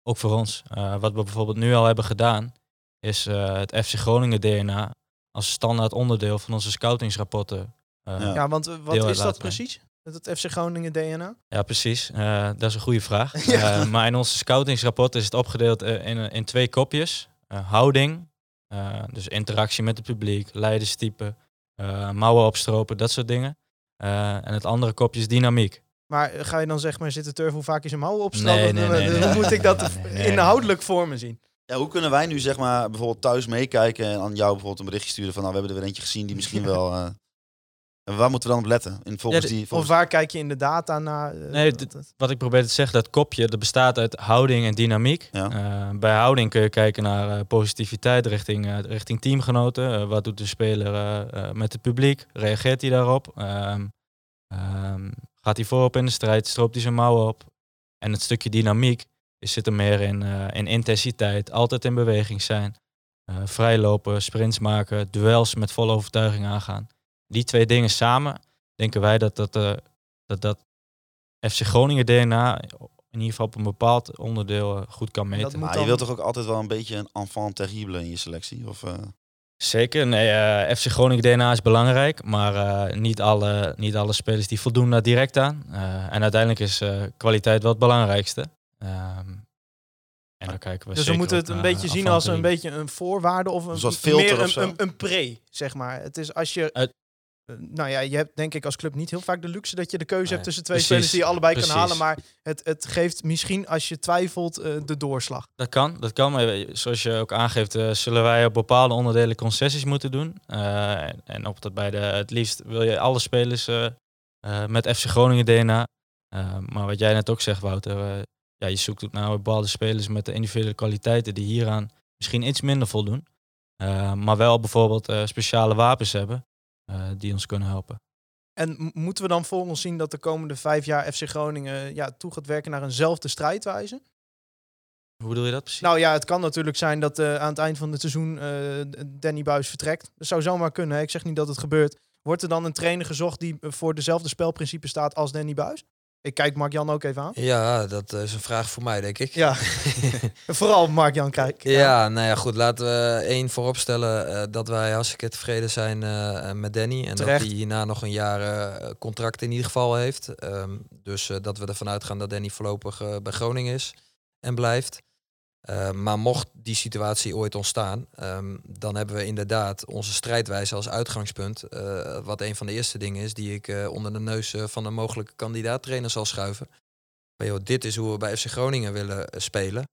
Ook voor ons. Eh, wat we bijvoorbeeld nu al hebben gedaan, is het FC Groningen DNA als standaard onderdeel van onze scoutingsrapporten. Ja. Want wat is dat precies? Met het FC Groningen DNA? Ja, precies. Eh, dat is een goede vraag. Ja. Eh, maar in onze scoutingsrapport is het opgedeeld eh, in, in twee kopjes. Eh, houding, eh, dus interactie met het publiek, leiderstype, eh, mouwen opstropen, dat soort dingen. Eh, en het andere kopje is dynamiek. Maar ga je dan zeg maar zitten turven hoe vaak je zijn mouwen opstrapt? Nee, nee, nee, Hoe nee. moet ik dat inhoudelijk voor me zien? Ja, hoe kunnen wij nu zeg maar bijvoorbeeld thuis meekijken en aan jou bijvoorbeeld een berichtje sturen van nou we hebben er weer eentje gezien die misschien wel... en waar moeten we dan op letten? In volgens Ja, de- die, Of volgens... waar kijk je in de data naar? eh, Nee, Wat ik probeer te zeggen, dat kopje, dat bestaat uit houding en dynamiek. Ja. Eh, bij houding kun je kijken naar eh, positiviteit richting, eh, richting teamgenoten. Eh, wat doet de speler met het publiek? Reageert hij daarop? Ehm, ehm, gaat hij voorop in de strijd? Stroopt hij zijn mouwen op? En het stukje dynamiek is, zit er meer in, eh, in intensiteit, altijd in beweging zijn. eh, vrijlopen, sprints maken, duels met volle overtuiging aangaan. Die twee dingen samen, denken wij dat dat, eh, dat, dat FC Groningen DNA in ieder geval op een bepaald onderdeel eh, goed kan meten. Maar dan- je wilt toch ook altijd wel een beetje een enfant terrible in je selectie? Of, eh, Zeker, nee, eh, FC Groningen DNA is belangrijk, maar eh, niet, alle, niet alle spelers die voldoen daar direct aan. Eh, en uiteindelijk is eh, kwaliteit wel het belangrijkste. Ehm, en dan kijken we Dus we moeten het een beetje zien als een beetje een voorwaarde of een, Een soort filter meer of een, zo? een, een pre, zeg maar. Het is als je... Eh, nou ja, je hebt denk ik als club niet heel vaak de luxe dat je de keuze Nee, hebt tussen twee precies, spelers die je allebei precies. kan halen. Maar het, het geeft misschien als je twijfelt eh, de doorslag. Dat kan, dat kan. Maar zoals je ook aangeeft, eh, zullen wij op bepaalde onderdelen concessies moeten doen. En, en op dat bij de, het liefst wil je alle spelers met FC Groningen DNA. Maar wat jij net ook zegt, Wouter, ja, je zoekt naar bepaalde spelers met de individuele kwaliteiten die hieraan misschien iets minder voldoen. Maar wel bijvoorbeeld speciale wapens hebben die ons kunnen helpen. En moeten we dan voor ons zien dat de komende vijf jaar FC Groningen ja, toe gaat werken naar eenzelfde strijdwijze? Hoe bedoel je dat precies? Nou ja, het kan natuurlijk zijn dat eh, aan het eind van het seizoen eh, Danny Buis vertrekt. Dat zou zomaar kunnen. hè. Ik zeg niet dat het gebeurt. Wordt er dan een trainer gezocht die eh, voor dezelfde spelprincipe staat als Danny Buis? Ik kijk Mark-Jan ook even aan. Ja, dat is een vraag voor mij, denk ik. Ja, vooral Mark-Jan kijk. Ja, nou ja, goed. Laten we één vooropstellen uh, dat wij hartstikke tevreden zijn uh, met Danny. En Terecht. dat hij hierna nog een jaar uh, contract in ieder geval heeft. Um, dus dat we ervan uitgaan dat Danny voorlopig bij Groningen is en blijft. Uh, maar mocht die situatie ooit ontstaan, um, dan hebben we inderdaad onze strijdwijze als uitgangspunt. Uh, wat een van de eerste dingen is die ik uh, onder de neus van een mogelijke kandidaat-trainer zal schuiven. Maar joh, dit is hoe we bij FC Groningen willen spelen.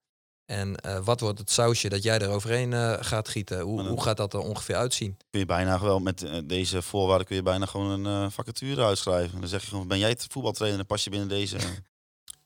En wat wordt het sausje dat jij er overheen uh, gaat gieten? Hoe, hoe, gaat dat er ongeveer uitzien? Kun je bijna wel met deze voorwaarden kun je bijna gewoon een vacature uitschrijven. Dan zeg je gewoon, ben jij het voetbaltrainer en pas je binnen deze...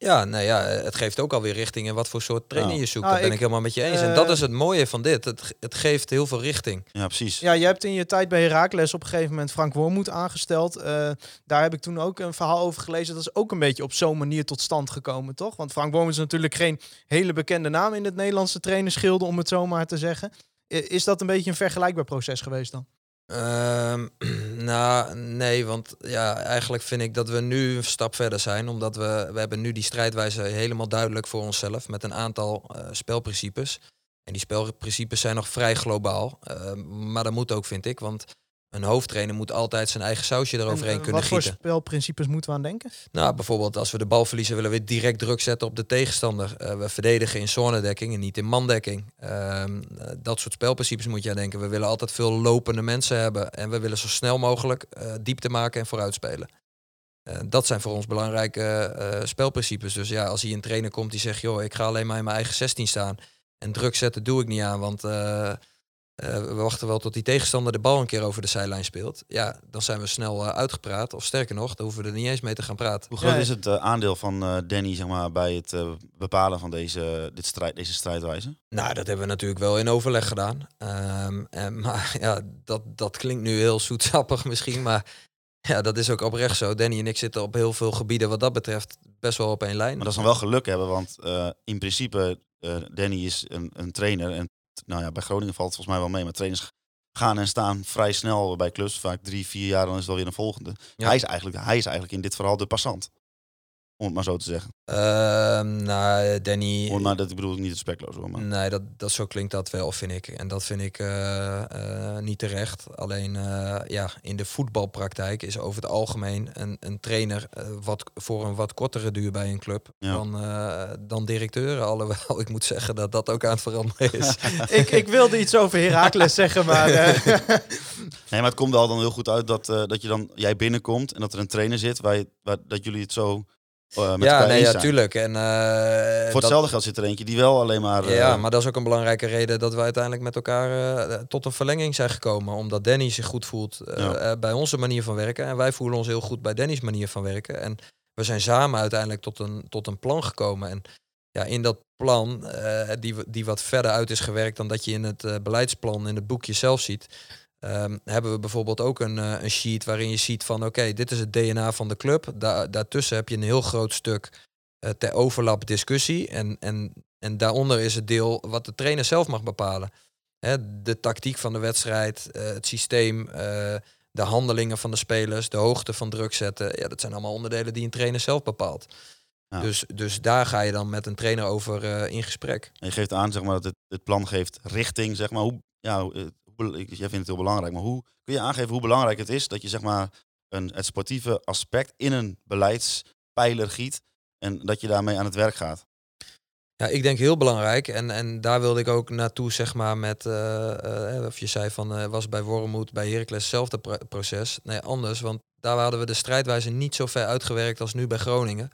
Ja, nou ja, het geeft ook alweer richting in wat voor soort training je zoekt. Nou, dat ben ik- ik helemaal met je eens. en eh, dat is het mooie van dit. Het, het geeft heel veel richting. Ja, precies. Ja, je hebt in je tijd bij Herakles op een gegeven moment Frank Wormoed aangesteld. Eh, daar heb ik toen ook een verhaal over gelezen. Dat is ook een beetje op zo'n manier tot stand gekomen, toch? Want Frank Wormoed is natuurlijk geen hele bekende naam in het Nederlandse trainerschilde, om het zo maar te zeggen. Is dat een beetje een vergelijkbaar proces geweest dan? Ehm, nou, nee, want ja, eigenlijk vind ik dat we nu een stap verder zijn. Omdat we, we hebben nu die strijdwijze helemaal duidelijk voor onszelf. Met een aantal eh, spelprincipes. En die spelprincipes zijn nog vrij globaal. Ehm, maar dat moet ook, vind ik. Want een hoofdtrainer moet altijd zijn eigen sausje eroverheen En, eh, kunnen Wat voor gieten. spelprincipes moeten we aan denken? Nou, bijvoorbeeld als we de bal verliezen, willen we direct druk zetten op de tegenstander. Eh, we verdedigen in zonedekking en niet in mandekking. Ehm, eh, dat soort spelprincipes moet je aan denken. We willen altijd veel lopende mensen hebben. En we willen zo snel mogelijk eh, diepte maken en vooruitspelen. Eh, dat zijn voor ons belangrijke spelprincipes. Dus ja, als hier een trainer komt die zegt... joh, ik ga alleen maar in mijn eigen 16 staan. En druk zetten doe ik niet aan, want... eh, we wachten wel tot die tegenstander de bal een keer over de zijlijn speelt. Ja, dan zijn we snel eh, uitgepraat. Of sterker nog, dan hoeven we er niet eens mee te gaan praten. Hoe groot Ja. is het eh, aandeel van eh, Danny zeg maar, bij het bepalen van deze, dit strijd, deze strijdwijze? Nou, dat hebben we natuurlijk wel in overleg gedaan. Ehm, en, maar ja, dat, dat klinkt nu heel zoetsappig misschien, maar ja, dat is ook oprecht zo. Danny en ik zitten op heel veel gebieden wat dat betreft best wel op één lijn. Maar dat is dan wel geluk hebben, want eh, in principe, eh, Danny is een, een trainer. En nou ja, bij Groningen valt het volgens mij wel mee. Maar trainers gaan en staan vrij snel bij clubs. Vaak drie, vier jaar, dan is het alweer een volgende. Ja. Hij, is eigenlijk, hij is eigenlijk in dit verhaal de passant. Om het maar zo te zeggen. Ehm, nou, Danny... Maar dat bedoel ik niet het spekloos hoor. Maar. Nee, dat, dat, zo klinkt dat wel, vind ik. En dat vind ik eh, eh, niet terecht. Alleen eh, ja, in de voetbalpraktijk is over het algemeen een, een trainer eh, wat, voor een wat kortere duur bij een club Ja. dan, eh, dan directeuren. Alhoewel, ik moet zeggen dat dat ook aan het veranderen is. ik, ik wilde iets over Herakles zeggen, maar... eh, Nee, maar het komt wel dan heel goed uit dat, eh, dat je dan, jij binnenkomt en dat er een trainer zit. Waar, je- waar, dat jullie het zo eh, met ja, nee, ja, tuurlijk. En, eh, Voor hetzelfde geld zit er eentje die wel alleen maar... eh, Ja, maar dat is ook een belangrijke reden dat we uiteindelijk met elkaar eh, tot een verlenging zijn gekomen. Omdat Danny zich goed voelt eh, Ja. eh, bij onze manier van werken. En wij voelen ons heel goed bij Danny's manier van werken. En we zijn samen uiteindelijk tot een, tot een plan gekomen. En ja, in dat plan, eh, die, die wat verder uit is gewerkt dan dat je in het eh, beleidsplan, in het boekje zelf ziet. Ehm, hebben we bijvoorbeeld ook een, eh, een sheet waarin je ziet van oké, dit is het DNA van de club. Da daartussen heb je een heel groot stuk eh, ter overlap discussie. En, en, en daaronder is het deel wat de trainer zelf mag bepalen. Hè, de tactiek van de wedstrijd, eh, het systeem, de handelingen van de spelers, de hoogte van druk zetten. Ja, dat zijn allemaal onderdelen die een trainer zelf bepaalt. Ja. Dus, dus daar ga je dan met een trainer over in gesprek. En je geeft aan zeg maar, dat het, het plan geeft richting. Zeg maar, hoe, ja, jij vindt het heel belangrijk, maar hoe kun je aangeven hoe belangrijk het is dat je zeg maar, een, het sportieve aspect in een beleidspijler giet en dat je daarmee aan het werk gaat? Ja, ik denk heel belangrijk. En, en daar wilde ik ook naartoe, zeg maar, met... eh, eh, of je zei van, eh, was bij Wormoed, bij Heracles hetzelfde pro- proces. Nee, anders. Want daar hadden we de strijdwijze niet zo ver uitgewerkt als nu bij Groningen.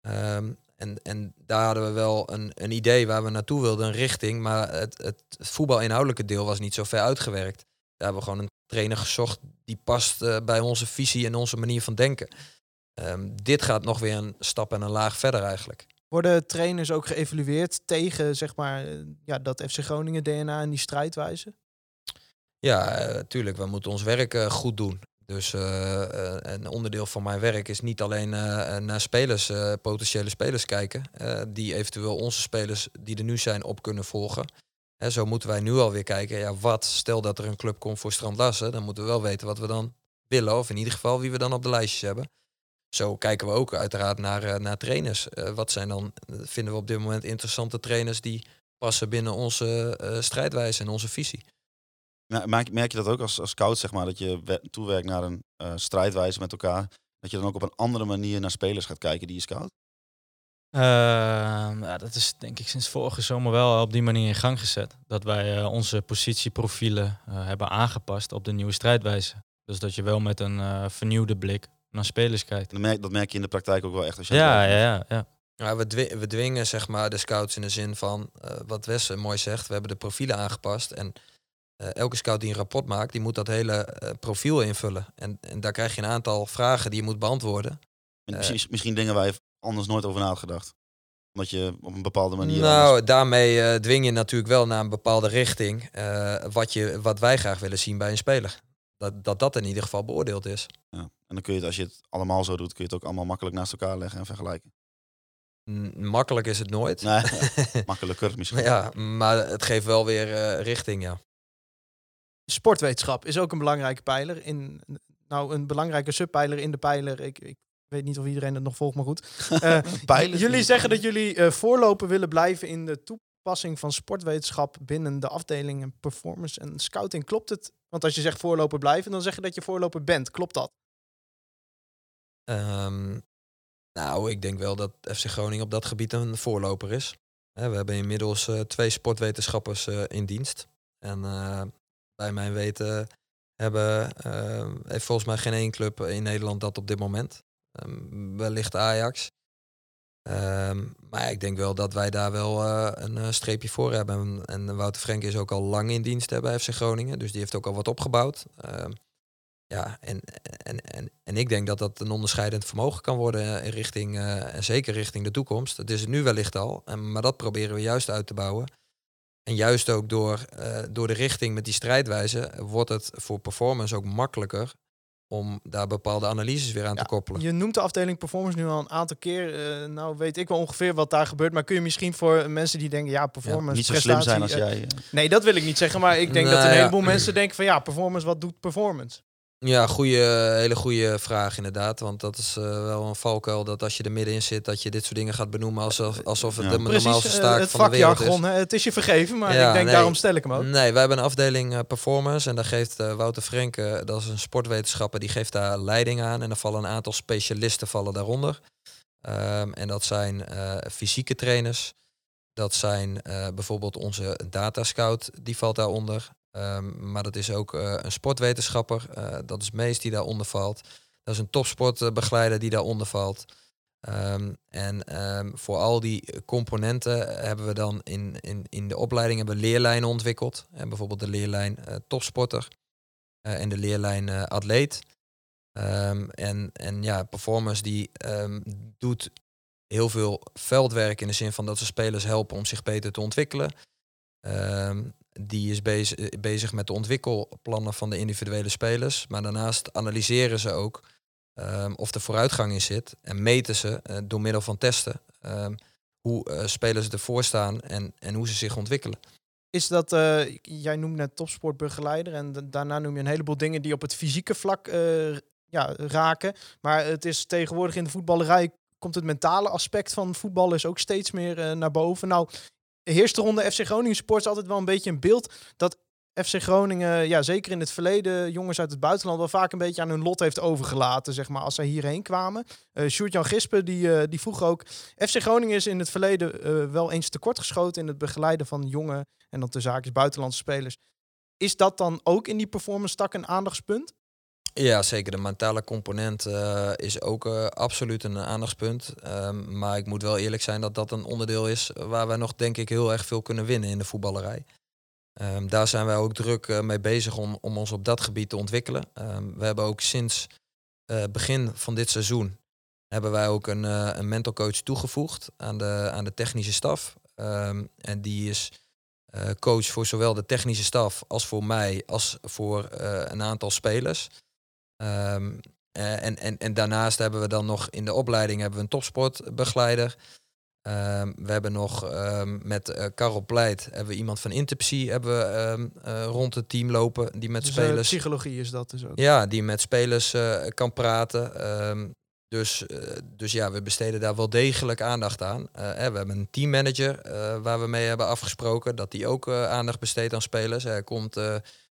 Ehm, en, en daar hadden we wel een, een idee waar we naartoe wilden, een richting. Maar het, het voetbalinhoudelijke deel was niet zo ver uitgewerkt. Daar hebben we gewoon een trainer gezocht die past eh, bij onze visie en onze manier van denken. Ehm, dit gaat nog weer een stap en een laag verder eigenlijk. Worden trainers ook geëvalueerd tegen zeg maar, eh, ja, dat FC Groningen DNA en die strijdwijze? Ja, eh, tuurlijk. We moeten ons werk eh, goed doen. Dus eh, eh, een onderdeel van mijn werk is niet alleen eh, naar spelers, potentiële spelers kijken, die eventueel onze spelers die er nu zijn op kunnen volgen. Hè, zo moeten wij nu alweer kijken, ja, wat, stel dat er een club komt voor Strand Larsen, dan moeten we wel weten wat we dan willen, of in ieder geval wie we dan op de lijstjes hebben. Zo kijken we ook uiteraard naar, naar trainers. Wat zijn dan, vinden we op dit moment interessante trainers die passen binnen onze strijdwijze en onze visie. Ja, Merk, merk je dat ook als, als scout, zeg maar, dat je we- toewerkt naar een eh, strijdwijze met elkaar? Dat je dan ook op een andere manier naar spelers gaat kijken die je scout? Ehm, ja, dat is denk ik sinds vorige zomer wel op die manier in gang gezet. Dat wij eh, onze positieprofielen eh, hebben aangepast op de nieuwe strijdwijze. Dus dat je wel met een eh, vernieuwde blik naar spelers kijkt. En dat, merk, dat merk je in de praktijk ook wel echt. Als je Ja, ja, ja, ja. Ja, we, dwi- we dwingen zeg maar de scouts in de zin van eh, wat Wes eh, mooi zegt. We hebben de profielen aangepast en elke scout die een rapport maakt, die moet dat hele eh, profiel invullen. En, en daar krijg je een aantal vragen die je moet beantwoorden. En Misschien, misschien dingen waar je anders nooit over na had gedacht. Omdat je op een bepaalde manier... nou, anders- daarmee eh, dwing je natuurlijk wel naar een bepaalde richting eh, wat, je, wat wij graag willen zien bij een speler. Dat, dat dat in ieder geval beoordeeld is. ja. En dan kun je het, als je het allemaal zo doet, kun je het ook allemaal makkelijk naast elkaar leggen en vergelijken. Makkelijk is het nooit. Nee, makkelijker misschien. Maar ja, maar het geeft wel weer eh, richting, ja. Sportwetenschap is ook een belangrijke pijler. In, nou, een belangrijke subpijler in de pijler. Ik, ik weet niet of iedereen het nog volgt, maar goed. Eh, jullie zeggen dat jullie eh, voorlopen willen blijven in de toepassing van sportwetenschap binnen de afdelingen performance en scouting. Klopt het? Want als je zegt voorloper blijven, dan zeg je dat je voorloper bent. Klopt dat? Ehm, nou, ik denk wel dat FC Groningen op dat gebied een voorloper is. Hè, we hebben inmiddels eh, twee sportwetenschappers eh, in dienst. En eh, bij mijn weten hebben, eh, heeft volgens mij geen één club in Nederland dat op dit moment. Ehm, wellicht Ajax. Ehm, maar ik denk wel dat wij daar wel eh, een eh, streepje voor hebben. En, en Wouter Frenk is ook al lang in dienst bij FC Groningen. Dus die heeft ook al wat opgebouwd. Ja, en, en, en, en ik denk dat dat een onderscheidend vermogen kan worden eh, in richting, en zeker richting de toekomst. Dat is het nu wellicht al, en, maar dat proberen we juist uit te bouwen. En juist ook door, eh, door de richting met die strijdwijze wordt het voor performance ook makkelijker om daar bepaalde analyses weer aan Ja, te koppelen. Je noemt de afdeling performance nu al een aantal keer. Eh, nou weet ik wel ongeveer wat daar gebeurt. Maar kun je misschien voor mensen die denken, ja, performance, Niet zo slim zijn als prestatie, eh, jij. Nee, dat wil ik niet zeggen. Maar ik denk Nou dat een ja. heleboel mensen denken van ja, performance, wat doet performance? Ja, goede, hele goede vraag inderdaad. Want dat is eh, wel een valkuil dat als je er middenin zit, dat je dit soort dingen gaat benoemen alsof, alsof het Ja. de normaalste eh, staak het van de wereld is. hè. Het is je vergeven, maar Ja, ik denk nee. daarom stel ik hem ook. Nee, wij hebben een afdeling eh, performance en daar geeft eh, Wouter Frenke, dat is een sportwetenschapper, die geeft daar leiding aan. En er vallen een aantal specialisten vallen daaronder. Ehm, en dat zijn eh, fysieke trainers. Dat zijn eh, bijvoorbeeld onze data scout, die valt daaronder. Ehm, maar dat is ook eh, een sportwetenschapper, eh, dat is Mees die daaronder valt. Dat is een topsportbegeleider die daaronder valt. Ehm, en ehm, voor al die componenten hebben we dan in, in, in de opleiding hebben leerlijnen ontwikkeld. En bijvoorbeeld de leerlijn eh, topsporter en de leerlijn atleet. En, en ja, performance die doet heel veel veldwerk in de zin van dat ze spelers helpen om zich beter te ontwikkelen. Die is bezig, bezig met de ontwikkelplannen van de individuele spelers. Maar daarnaast analyseren ze ook ehm, of er vooruitgang in zit. En meten ze eh, door middel van testen ehm, hoe eh, spelers ervoor staan en, en hoe ze zich ontwikkelen. Is dat, eh, jij noemt net topsportbegeleider en da- daarna noem je een heleboel dingen die op het fysieke vlak eh, ja, raken. Maar het is tegenwoordig in de voetballerij, komt het mentale aspect van voetballen is ook steeds meer eh, naar boven. Nou, heerst er onder FC Groningen sports altijd wel een beetje een beeld dat FC Groningen, ja, zeker in het verleden, jongens uit het buitenland wel vaak een beetje aan hun lot heeft overgelaten, zeg maar, als zij hierheen kwamen. Eh Sjoerd-Jan Gispen, die, eh, die vroeg ook, FC Groningen is in het verleden eh, wel eens tekortgeschoten in het begeleiden van jonge en dan de zaakjes buitenlandse spelers. Is dat dan ook in die performance tak een aandachtspunt? Ja, zeker. De mentale component eh, is ook eh, absoluut een aandachtspunt. Ehm, maar ik moet wel eerlijk zijn dat dat een onderdeel is waar wij nog denk ik heel erg veel kunnen winnen in de voetballerij. Ehm, daar zijn wij ook druk eh, mee bezig om, om ons op dat gebied te ontwikkelen. Ehm, we hebben ook sinds begin van dit seizoen hebben wij ook een, een mental coach toegevoegd aan de, aan de technische staf. En die is coach voor zowel de technische staf als voor mij als voor een aantal spelers. Ehm, eh, en, en, en daarnaast hebben we dan nog in de opleiding hebben we een topsportbegeleider. Ehm, we hebben nog ehm, met eh Karel Pleit hebben we iemand van Interpsy hebben we, eh, rond het team lopen die met Dus, spelers. psychologie is dat dus ook. Ja, die met spelers kan praten. Dus, dus ja, we besteden daar wel degelijk aandacht aan. Hè, we hebben een teammanager waar we mee hebben afgesproken dat die ook aandacht besteedt aan spelers. Er komt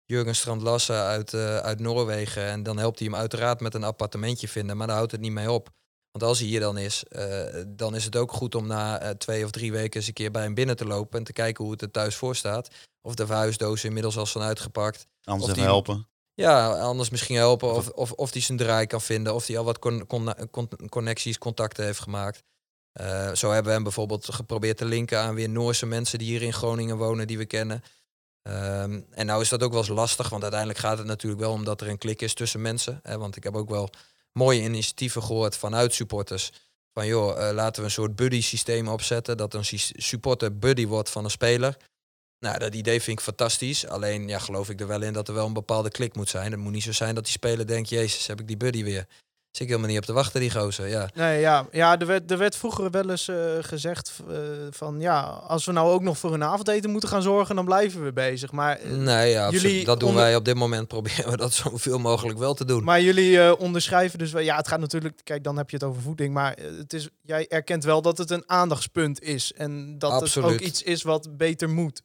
Jurgen Strandlasse uit, eh, uit Noorwegen en dan helpt hij hem uiteraard met een appartementje vinden, maar daar houdt het niet mee op. Want als hij hier dan is, eh, dan is het ook goed om na eh, twee of drie weken eens een keer bij hem binnen te lopen en te kijken hoe het er thuis voor staat. Of de verhuisdozen inmiddels al zijn uitgepakt. Anders even die- helpen. Ja, anders misschien helpen. Of, of, of die zijn draai kan vinden. Of die al wat con, con- con- connecties, contacten heeft gemaakt. Zo hebben we hem bijvoorbeeld geprobeerd te linken aan weer Noorse mensen die hier in Groningen wonen, die we kennen. Ehm, en nou is dat ook wel eens lastig, want uiteindelijk gaat het natuurlijk wel om dat er een klik is tussen mensen. Hè, want ik heb ook wel mooie initiatieven gehoord vanuit supporters. Van joh, eh, laten we een soort buddy systeem opzetten. Dat een supporter buddy wordt van een speler. Nou, dat idee vind ik fantastisch. Alleen ja, geloof ik er wel in dat er wel een bepaalde klik moet zijn. Het moet niet zo zijn dat die speler denkt, jezus, heb ik die buddy weer. Zit ik helemaal niet op te wachten, die gozer. Ja. Nee, ja, ja er, werd, er werd vroeger wel eens eh, gezegd eh, van ja, als we nou ook nog voor een avondeten moeten gaan zorgen, dan blijven we bezig. Maar, eh, Nee, ja, jullie dat doen onder- wij op dit moment. Proberen we dat zoveel mogelijk wel te doen. maar jullie onderschrijven dus wel, ja, het gaat natuurlijk, kijk, dan heb je het over voeding, maar het is, jij erkent wel dat het een aandachtspunt is en dat het ook iets is wat beter moet.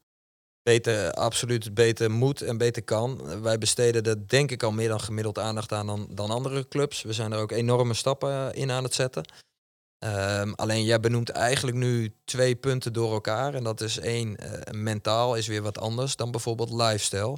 Beter, absoluut beter moet en beter kan. Wij besteden er denk ik al meer dan gemiddeld aandacht aan dan, dan andere clubs. We zijn er ook enorme stappen eh, in aan het zetten. Ehm, alleen jij benoemt eigenlijk nu twee punten door elkaar. En dat is één, eh, mentaal is weer wat anders dan bijvoorbeeld lifestyle.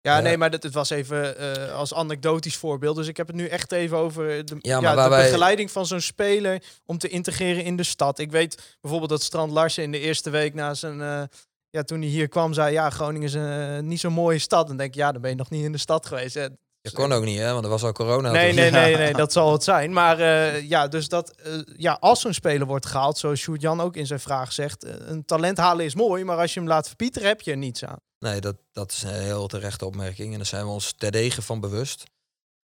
Ja, nee, maar dat, het was even eh, als anekdotisch voorbeeld. Dus ik heb het nu echt even over de, Ja, de wij- begeleiding van zo'n speler om te integreren in de stad. Ik weet bijvoorbeeld dat Strand Larsen in de eerste week na zijn... ja, toen hij hier kwam, zei ja, Groningen is een eh, niet zo'n mooie stad. Dan denk ik, ja, dan ben je nog niet in de stad geweest. hè. Dat kon ook niet, hè? Want er was al corona. Nee, nee, nee, nee, dat zal het zijn. Maar eh, ja, dus dat, eh, ja, als zo'n speler wordt gehaald, zoals Sjoerd Jan ook in zijn vraag zegt, een talent halen is mooi, maar als je hem laat verpieteren, heb je er niets aan. Nee, dat, dat is een heel terechte opmerking. En daar zijn we ons terdege van bewust.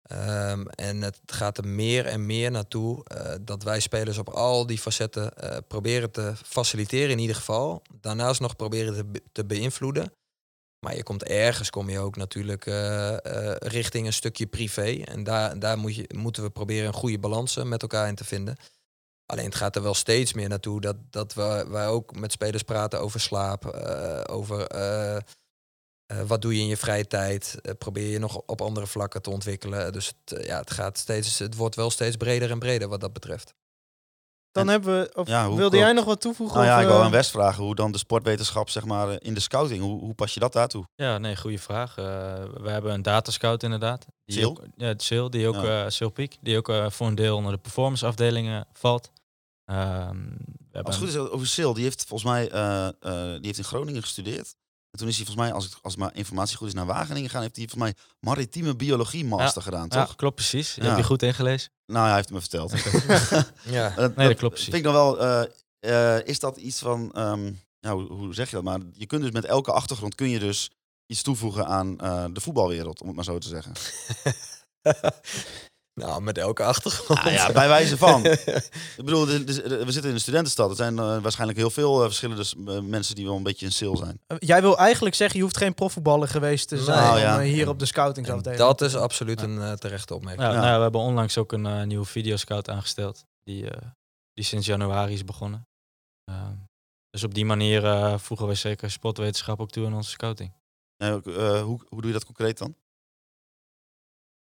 Ehm, en het gaat er meer en meer naartoe eh, dat wij spelers op al die facetten eh, proberen te faciliteren in ieder geval. Daarnaast nog proberen te, te beïnvloeden. Maar je komt ergens, kom je ook natuurlijk eh, richting een stukje privé. En daar, daar moet je, moeten we proberen een goede balans met elkaar in te vinden. Alleen het gaat er wel steeds meer naartoe dat, dat we, wij ook met spelers praten over slaap, over eh, eh, wat doe je in je vrije tijd? Eh, probeer je nog op andere vlakken te ontwikkelen? Dus het, eh, ja, het, gaat steeds, het wordt wel steeds breder en breder wat dat betreft. Dan En- hebben we, of ja, hoe wilde jij nog wat toevoegen? Nou ja, of, ik wil eh, aan West vragen hoe dan de sportwetenschap zeg maar, eh, in de scouting, hoe, hoe pas je dat daartoe? Ja, nee, goede vraag. Eh, we hebben een datascout inderdaad. Die Sil? ook, ja, Sil, die ook, Ja. eh die ook eh, voor een deel onder de performance afdelingen valt. Ehm, we hebben Als het goed is, over Sil, die heeft volgens mij eh, eh, die heeft in Groningen gestudeerd. En toen is hij volgens mij, als, het, als mijn informatie goed is, naar Wageningen gegaan. Heeft hij volgens mij maritieme biologie master gedaan, ja, toch? klopt precies. Je Ja. hebt je goed ingelezen. Nou, hij heeft het me verteld. Ja. Nee, dat klopt precies. Vind ik dan wel, eh, eh, is dat iets van, ja, hoe, hoe zeg je dat? Maar je kunt dus met elke achtergrond kun je dus iets toevoegen aan eh, de voetbalwereld, om het maar zo te zeggen. nou, met elke achtergrond. Nou ja, bij wijze van. Ik bedoel, de- we zitten in een studentenstad. Er zijn eh, waarschijnlijk heel veel eh, verschillende eh, mensen die wel een beetje een sil zijn. Eh, Jij wil eigenlijk zeggen, je hoeft geen profvoetballer geweest te zijn Nou, ja. om eh, hier op de scoutingsafdeling. dat is absoluut een eh, terechte opmerking. Ja, Ja. Nou, ja, we hebben onlangs ook een eh, nieuwe videoscout aangesteld. Die, eh, die sinds januari is begonnen. Ehm, dus op die manier eh, voegen wij zeker sportwetenschap ook toe in onze scouting. Eh, hoe, hoe doe je dat concreet dan?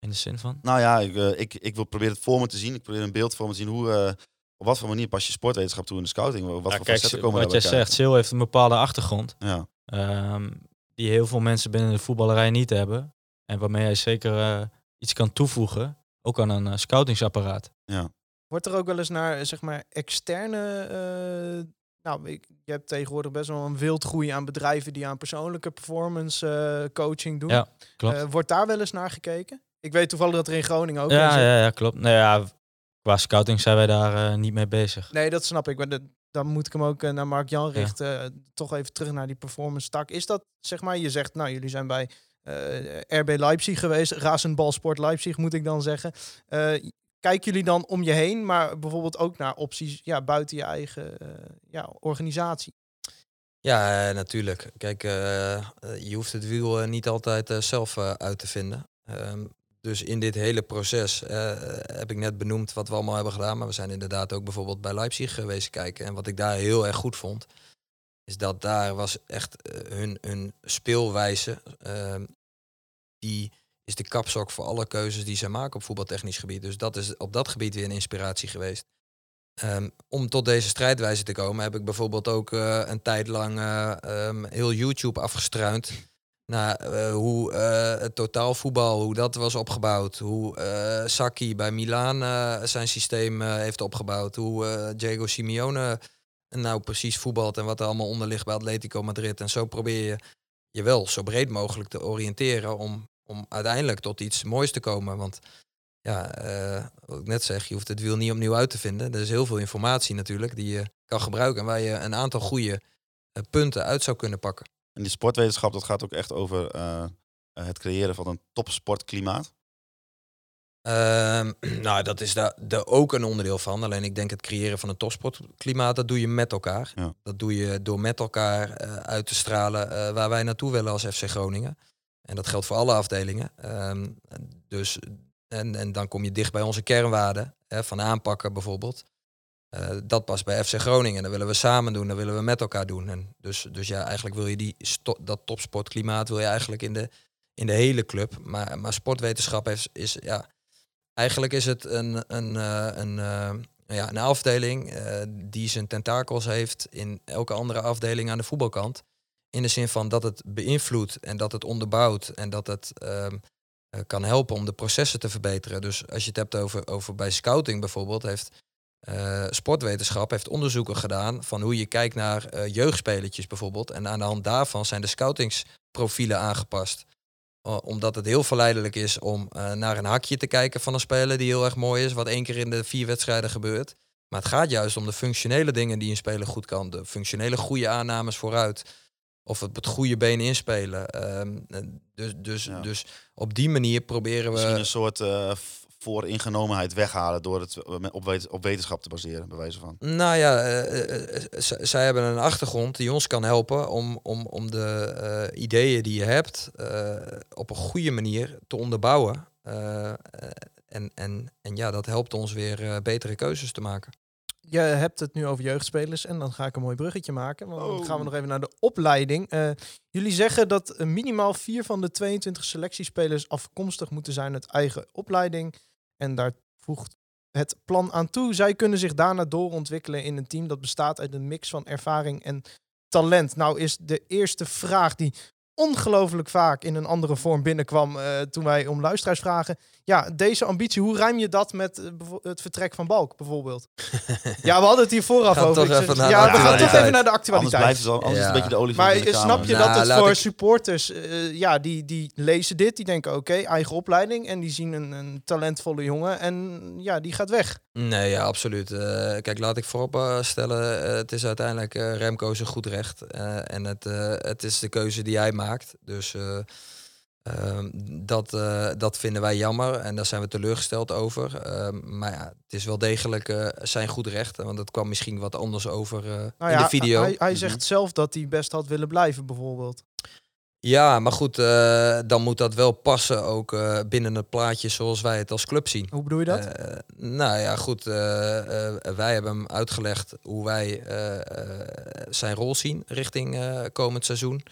In de zin van? Nou ja, ik, eh, ik, ik wil proberen het voor me te zien. Ik probeer een beeld voor me te zien hoe, eh, op wat voor manier pas je sportwetenschap toe in de scouting. Wat Ja, voor kijk, facetten komen wat jij zegt, Sil heeft een bepaalde achtergrond. Ja. ehm, die heel veel mensen binnen de voetballerij niet hebben. En waarmee hij zeker eh, iets kan toevoegen. Ook aan een scoutingsapparaat. Wordt er ook wel eens naar, zeg maar, externe... eh, nou, ik, je hebt tegenwoordig best wel een wildgroei aan bedrijven die aan persoonlijke performance eh, coaching doen. Ja, klopt. Wordt daar wel eens naar gekeken? Ik weet toevallig dat er in Groningen ook ja, is. ja, ja, klopt. Nou ja, qua scouting zijn wij daar eh, niet mee bezig. Nee, dat snap ik. Maar dan moet ik hem ook eh, naar Mark Jan richten. Eh, toch even terug naar die performance tak. Is dat, zeg maar, je zegt, nou, jullie zijn bij eh, RB Leipzig geweest. Rasenbalsport Leipzig, moet ik dan zeggen. Eh, kijken jullie dan om je heen, maar bijvoorbeeld ook naar opties ja, buiten je eigen eh, ja, organisatie? Ja, natuurlijk. Kijk, je hoeft het wiel niet altijd zelf uit te vinden. Dus in dit hele proces eh, heb ik net benoemd wat we allemaal hebben gedaan. Maar we zijn inderdaad ook bijvoorbeeld bij Leipzig geweest kijken. En wat ik daar heel erg goed vond, is dat daar was echt eh, hun, hun speelwijze. ehm, die is de kapstok voor alle keuzes die zij maken op voetbaltechnisch gebied. Dus dat is op dat gebied weer een inspiratie geweest. Ehm, om tot deze strijdwijze te komen heb ik bijvoorbeeld ook eh, een tijd lang eh, ehm, heel YouTube afgestruind. Naar eh, hoe eh, het totaalvoetbal, hoe dat was opgebouwd. Hoe Sacchi bij Milaan zijn systeem heeft opgebouwd. Hoe Diego Simeone nou precies voetbalt en wat er allemaal onder ligt bij Atletico Madrid. En zo probeer je je wel zo breed mogelijk te oriënteren om, om uiteindelijk tot iets moois te komen. Want ja, wat ik net zeg, je hoeft het wiel niet opnieuw uit te vinden. Er is heel veel informatie natuurlijk die je kan gebruiken en waar je een aantal goede punten uit zou kunnen pakken. En die sportwetenschap, dat gaat ook echt over eh, het creëren van een topsportklimaat. Ehm, nou, dat is daar ook een onderdeel van. Alleen ik denk het creëren van een topsportklimaat, dat doe je met elkaar. Ja. Dat doe je door met elkaar eh, uit te stralen eh, waar wij naartoe willen als FC Groningen. En dat geldt voor alle afdelingen. Ehm, dus, en, en dan kom je dicht bij onze kernwaarden hè, van aanpakken bijvoorbeeld. Eh, dat past bij FC Groningen. Dat willen we samen doen, dat willen we met elkaar doen. En dus, dus ja, eigenlijk wil je die dat topsportklimaat wil je eigenlijk in de, in de hele club. Maar, maar sportwetenschap is, is ja, eigenlijk is het een, een, eh, een, eh, ja, een afdeling die zijn tentakels heeft in elke andere afdeling aan de voetbalkant. In de zin van dat het beïnvloedt en dat het onderbouwt en dat het ehm, eh, kan helpen om de processen te verbeteren. Dus als je het hebt over, over bij scouting bijvoorbeeld, heeft eh, sportwetenschap heeft onderzoeken gedaan van hoe je kijkt naar eh jeugdspelertjes bijvoorbeeld. En aan de hand daarvan zijn de scoutingsprofielen aangepast. Uh, omdat het heel verleidelijk is om uh, naar een hakje te kijken van een speler die heel erg mooi is, wat één keer in de vier wedstrijden gebeurt. Maar het gaat juist om de functionele dingen die een speler goed kan. De functionele goede aannames vooruit. Of het met goede benen inspelen. Um, dus, dus, Ja. dus op die manier proberen we. Misschien een soort eh, vooringenomenheid weghalen door het eh, op, wet- op wetenschap te baseren, bij wijze van. Nou ja, eh, eh, zij hebben een achtergrond die ons kan helpen om, om, om de eh, ideeën die je hebt eh, op een goede manier te onderbouwen. En, en, en ja, dat helpt ons weer eh, betere keuzes te maken. Je hebt het nu over jeugdspelers en dan ga ik een mooi bruggetje maken. Want dan Oh. gaan we nog even naar de opleiding. Eh, jullie zeggen dat minimaal vier van de 22 selectiespelers afkomstig moeten zijn uit eigen opleiding. En daar voegt het plan aan toe. Zij kunnen zich daarna doorontwikkelen in een team dat bestaat uit een mix van ervaring en talent. Nou is de eerste vraag die ongelooflijk vaak in een andere vorm binnenkwam eh, toen wij om luisteraars vragen. ja, deze ambitie, hoe rijm je dat met eh, het vertrek van Balk bijvoorbeeld? ja, we hadden het hier vooraf Gaan over. toch Ik zeg- even naar de ja, we gaan toch even naar de Anders actualiteit. blijft het, al, anders is het een beetje de Maar de eh, kamer. snap je Nou, dat het laat voor ik- supporters, eh, ja, die, die lezen dit, die denken oké, eigen opleiding en die zien een, een talentvolle jongen en ja, die gaat weg. Nee, ja, absoluut. Eh, kijk, laat ik voorop stellen, het is uiteindelijk Remco zijn goed recht. eh, en het, eh, het is de keuze die hij maakt. Dus eh, ehm, dat, eh, dat vinden wij jammer en daar zijn we teleurgesteld over. Ehm, maar ja, het is wel degelijk eh, zijn goed recht. Want het kwam misschien wat anders over Nou in de video. Hij, hij Mhm. zegt zelf dat hij best had willen blijven bijvoorbeeld. Ja, maar goed, dan moet dat wel passen ook binnen het plaatje zoals wij het als club zien. Hoe bedoel je dat? Nou ja, goed. wij hebben hem uitgelegd hoe wij zijn rol zien richting komend seizoen.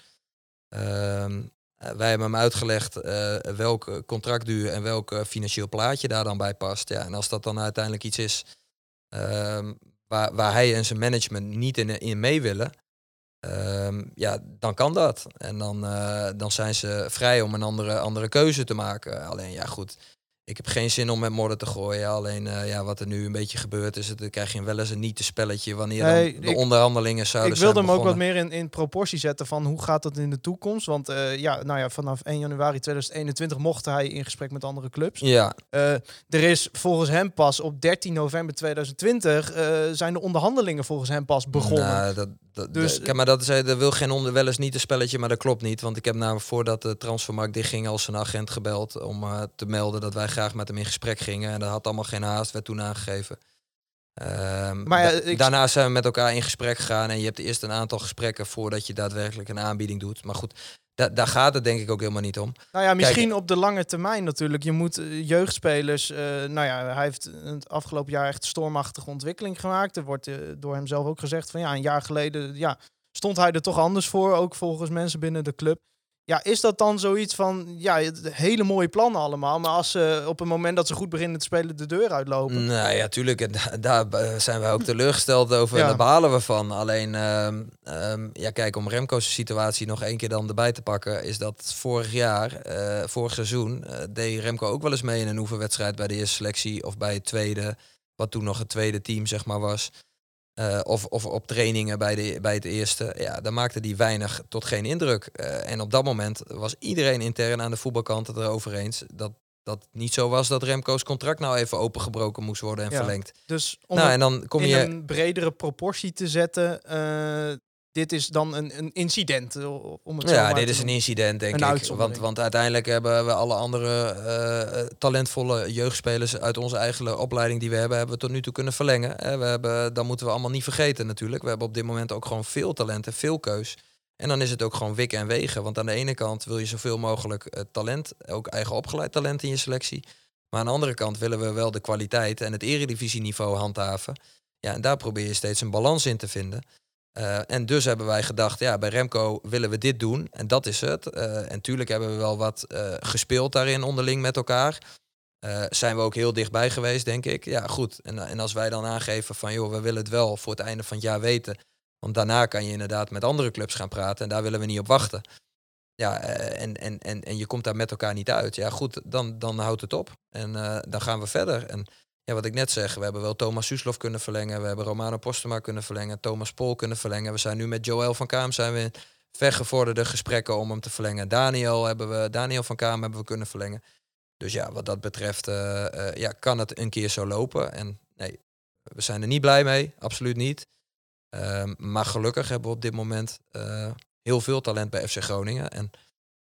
Ehm, eh, wij hebben hem uitgelegd eh welk contractduur en welk eh, financieel plaatje daar dan bij past. Ja, en als dat dan uiteindelijk iets is ehm, waar, waar hij en zijn management niet in, in mee willen, ehm, ja, dan kan dat. En dan, eh, dan zijn ze vrij om een andere, andere keuze te maken. Alleen ja, goed. Ik heb geen zin om met modder te gooien. Alleen eh, ja, wat er nu een beetje gebeurt is, het, dan krijg je wel eens een niet te spelletje wanneer Nee, dan de ik- onderhandelingen zouden Ik wilde zijn hem ook wat meer in, in proportie zetten van hoe gaat dat in de toekomst. Want eh, ja, nou ja, vanaf 1 januari 2021 mocht hij in gesprek met andere clubs. Ja, Eh, er is volgens hem pas op 13 november 2020 eh, zijn de onderhandelingen volgens hem pas begonnen. Nou, dat, dat, Dus- kijk, maar dat, is, dat wil geen onder, wel eens niet een spelletje, maar dat klopt niet. Want ik heb namelijk voordat de transfermarkt dichtging als een agent gebeld om te melden dat wij graag met hem in gesprek gingen. En dat had allemaal geen haast, werd toen aangegeven. Ehm, Maar ja, ik- daarna zijn we met elkaar in gesprek gegaan en je hebt eerst een aantal gesprekken voordat je daadwerkelijk een aanbieding doet. Maar goed, da- daar gaat het denk ik ook helemaal niet om. Nou ja, misschien op de lange termijn natuurlijk. Je moet eh, jeugdspelers. eh, nou ja, hij heeft het afgelopen jaar echt stormachtige ontwikkeling gemaakt. Er wordt eh, door hem zelf ook gezegd van ja, een jaar geleden ja, stond hij er toch anders voor, ook volgens mensen binnen de club. Ja, is dat dan zoiets van ja, hele mooie plannen allemaal, maar als ze op het moment dat ze goed beginnen te spelen de deur uitlopen. Nou ja, tuurlijk. En da- daar eh, zijn wij ook teleurgesteld over Ja. en daar balen we van. Alleen, ehm, ehm, ja, kijk, om Remco's situatie nog één keer dan erbij te pakken, is dat vorig jaar, eh, vorig seizoen, eh, deed Remco ook wel eens mee in een oefenwedstrijd bij de eerste selectie of bij het tweede, wat toen nog het tweede team, zeg maar, was. Eh, of, of op trainingen bij, de, bij het eerste. Ja, dan maakte die weinig tot geen indruk. Eh, en op dat moment was iedereen intern aan de voetbalkant het erover eens dat dat niet zo was dat Remco's contract nou even opengebroken moest worden en Ja. verlengd. Dus om nou, en dan kom in je. een bredere proportie te zetten, eh, dit is dan een, een incident. eh, Om het zo Ja, dit is een incident, denk Een ik. Want, want uiteindelijk hebben we alle andere eh, talentvolle jeugdspelers uit onze eigen opleiding die we hebben, hebben we tot nu toe kunnen verlengen. Eh, we hebben, dan moeten we allemaal niet vergeten natuurlijk. We hebben op dit moment ook gewoon veel talent en veel keus. En dan is het ook gewoon wikken en wegen. Want aan de ene kant wil je zoveel mogelijk eh, talent, ook eigen opgeleid talent in je selectie. Maar aan de andere kant willen we wel de kwaliteit en het eredivisieniveau handhaven. Ja, en daar probeer je steeds een balans in te vinden. Eh, en dus hebben wij gedacht, ja, bij Remco willen we dit doen. En dat is het. Eh, en tuurlijk hebben we wel wat eh, gespeeld daarin onderling met elkaar. Zijn we ook heel dichtbij geweest, denk ik. Ja, goed. En, en als wij dan aangeven van, joh, we willen het wel voor het einde van het jaar weten. Want daarna kan je inderdaad met andere clubs gaan praten. En daar willen we niet op wachten. Ja, en, en, en, en je komt daar met elkaar niet uit. Ja, goed, dan, dan houdt het op. En dan gaan we verder. En ja, wat ik net zeg, we hebben wel Thomas Suslov kunnen verlengen. We hebben Romano Postema kunnen verlengen. Thomas Pol kunnen verlengen. We zijn nu met Joël van Kaam zijn we in vergevorderde gesprekken om hem te verlengen. Daniel, hebben we, Daniel van Kaam hebben we kunnen verlengen. Dus ja, wat dat betreft eh, eh, ja, kan het een keer zo lopen. En nee, we zijn er niet blij mee. Absoluut niet. Ehm, maar gelukkig hebben we op dit moment eh, heel veel talent bij FC Groningen. En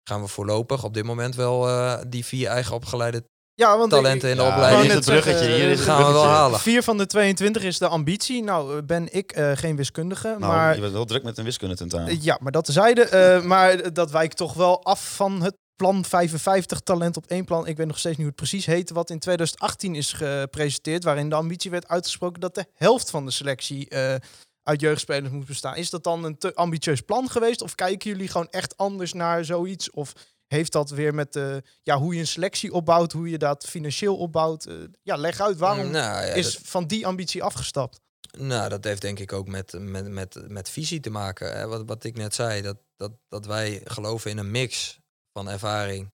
gaan we voorlopig op dit moment wel die vier eigen opgeleide Ja, want talenten in de Ja, opleiding. hier is het bruggetje. Hier is het gaan we wel halen. Vier van de 22 is de ambitie. Nou eh, ben ik eh, geen wiskundige, Nou, maar je bent wel druk met een wiskunde tentamen. eh, ja, maar dat tezijde. eh maar dat wijkt toch wel af van het plan 55 talent op één plan. Ik weet nog steeds niet hoe het precies heet. Wat in 2018 is gepresenteerd, waarin de ambitie werd uitgesproken dat de helft van de selectie eh, uit jeugdspelers moet bestaan. Is dat dan een te ambitieus plan geweest? Of kijken jullie gewoon echt anders naar zoiets? Of heeft dat weer met de, ja, hoe je een selectie opbouwt, hoe je dat financieel opbouwt? Eh, ja, leg uit waarom Nou, ja, is dat- van die ambitie afgestapt. Nou, dat heeft denk ik ook met, met, met, met visie te maken. Hè? Wat, wat ik net zei, dat, dat, dat wij geloven in een mix van ervaring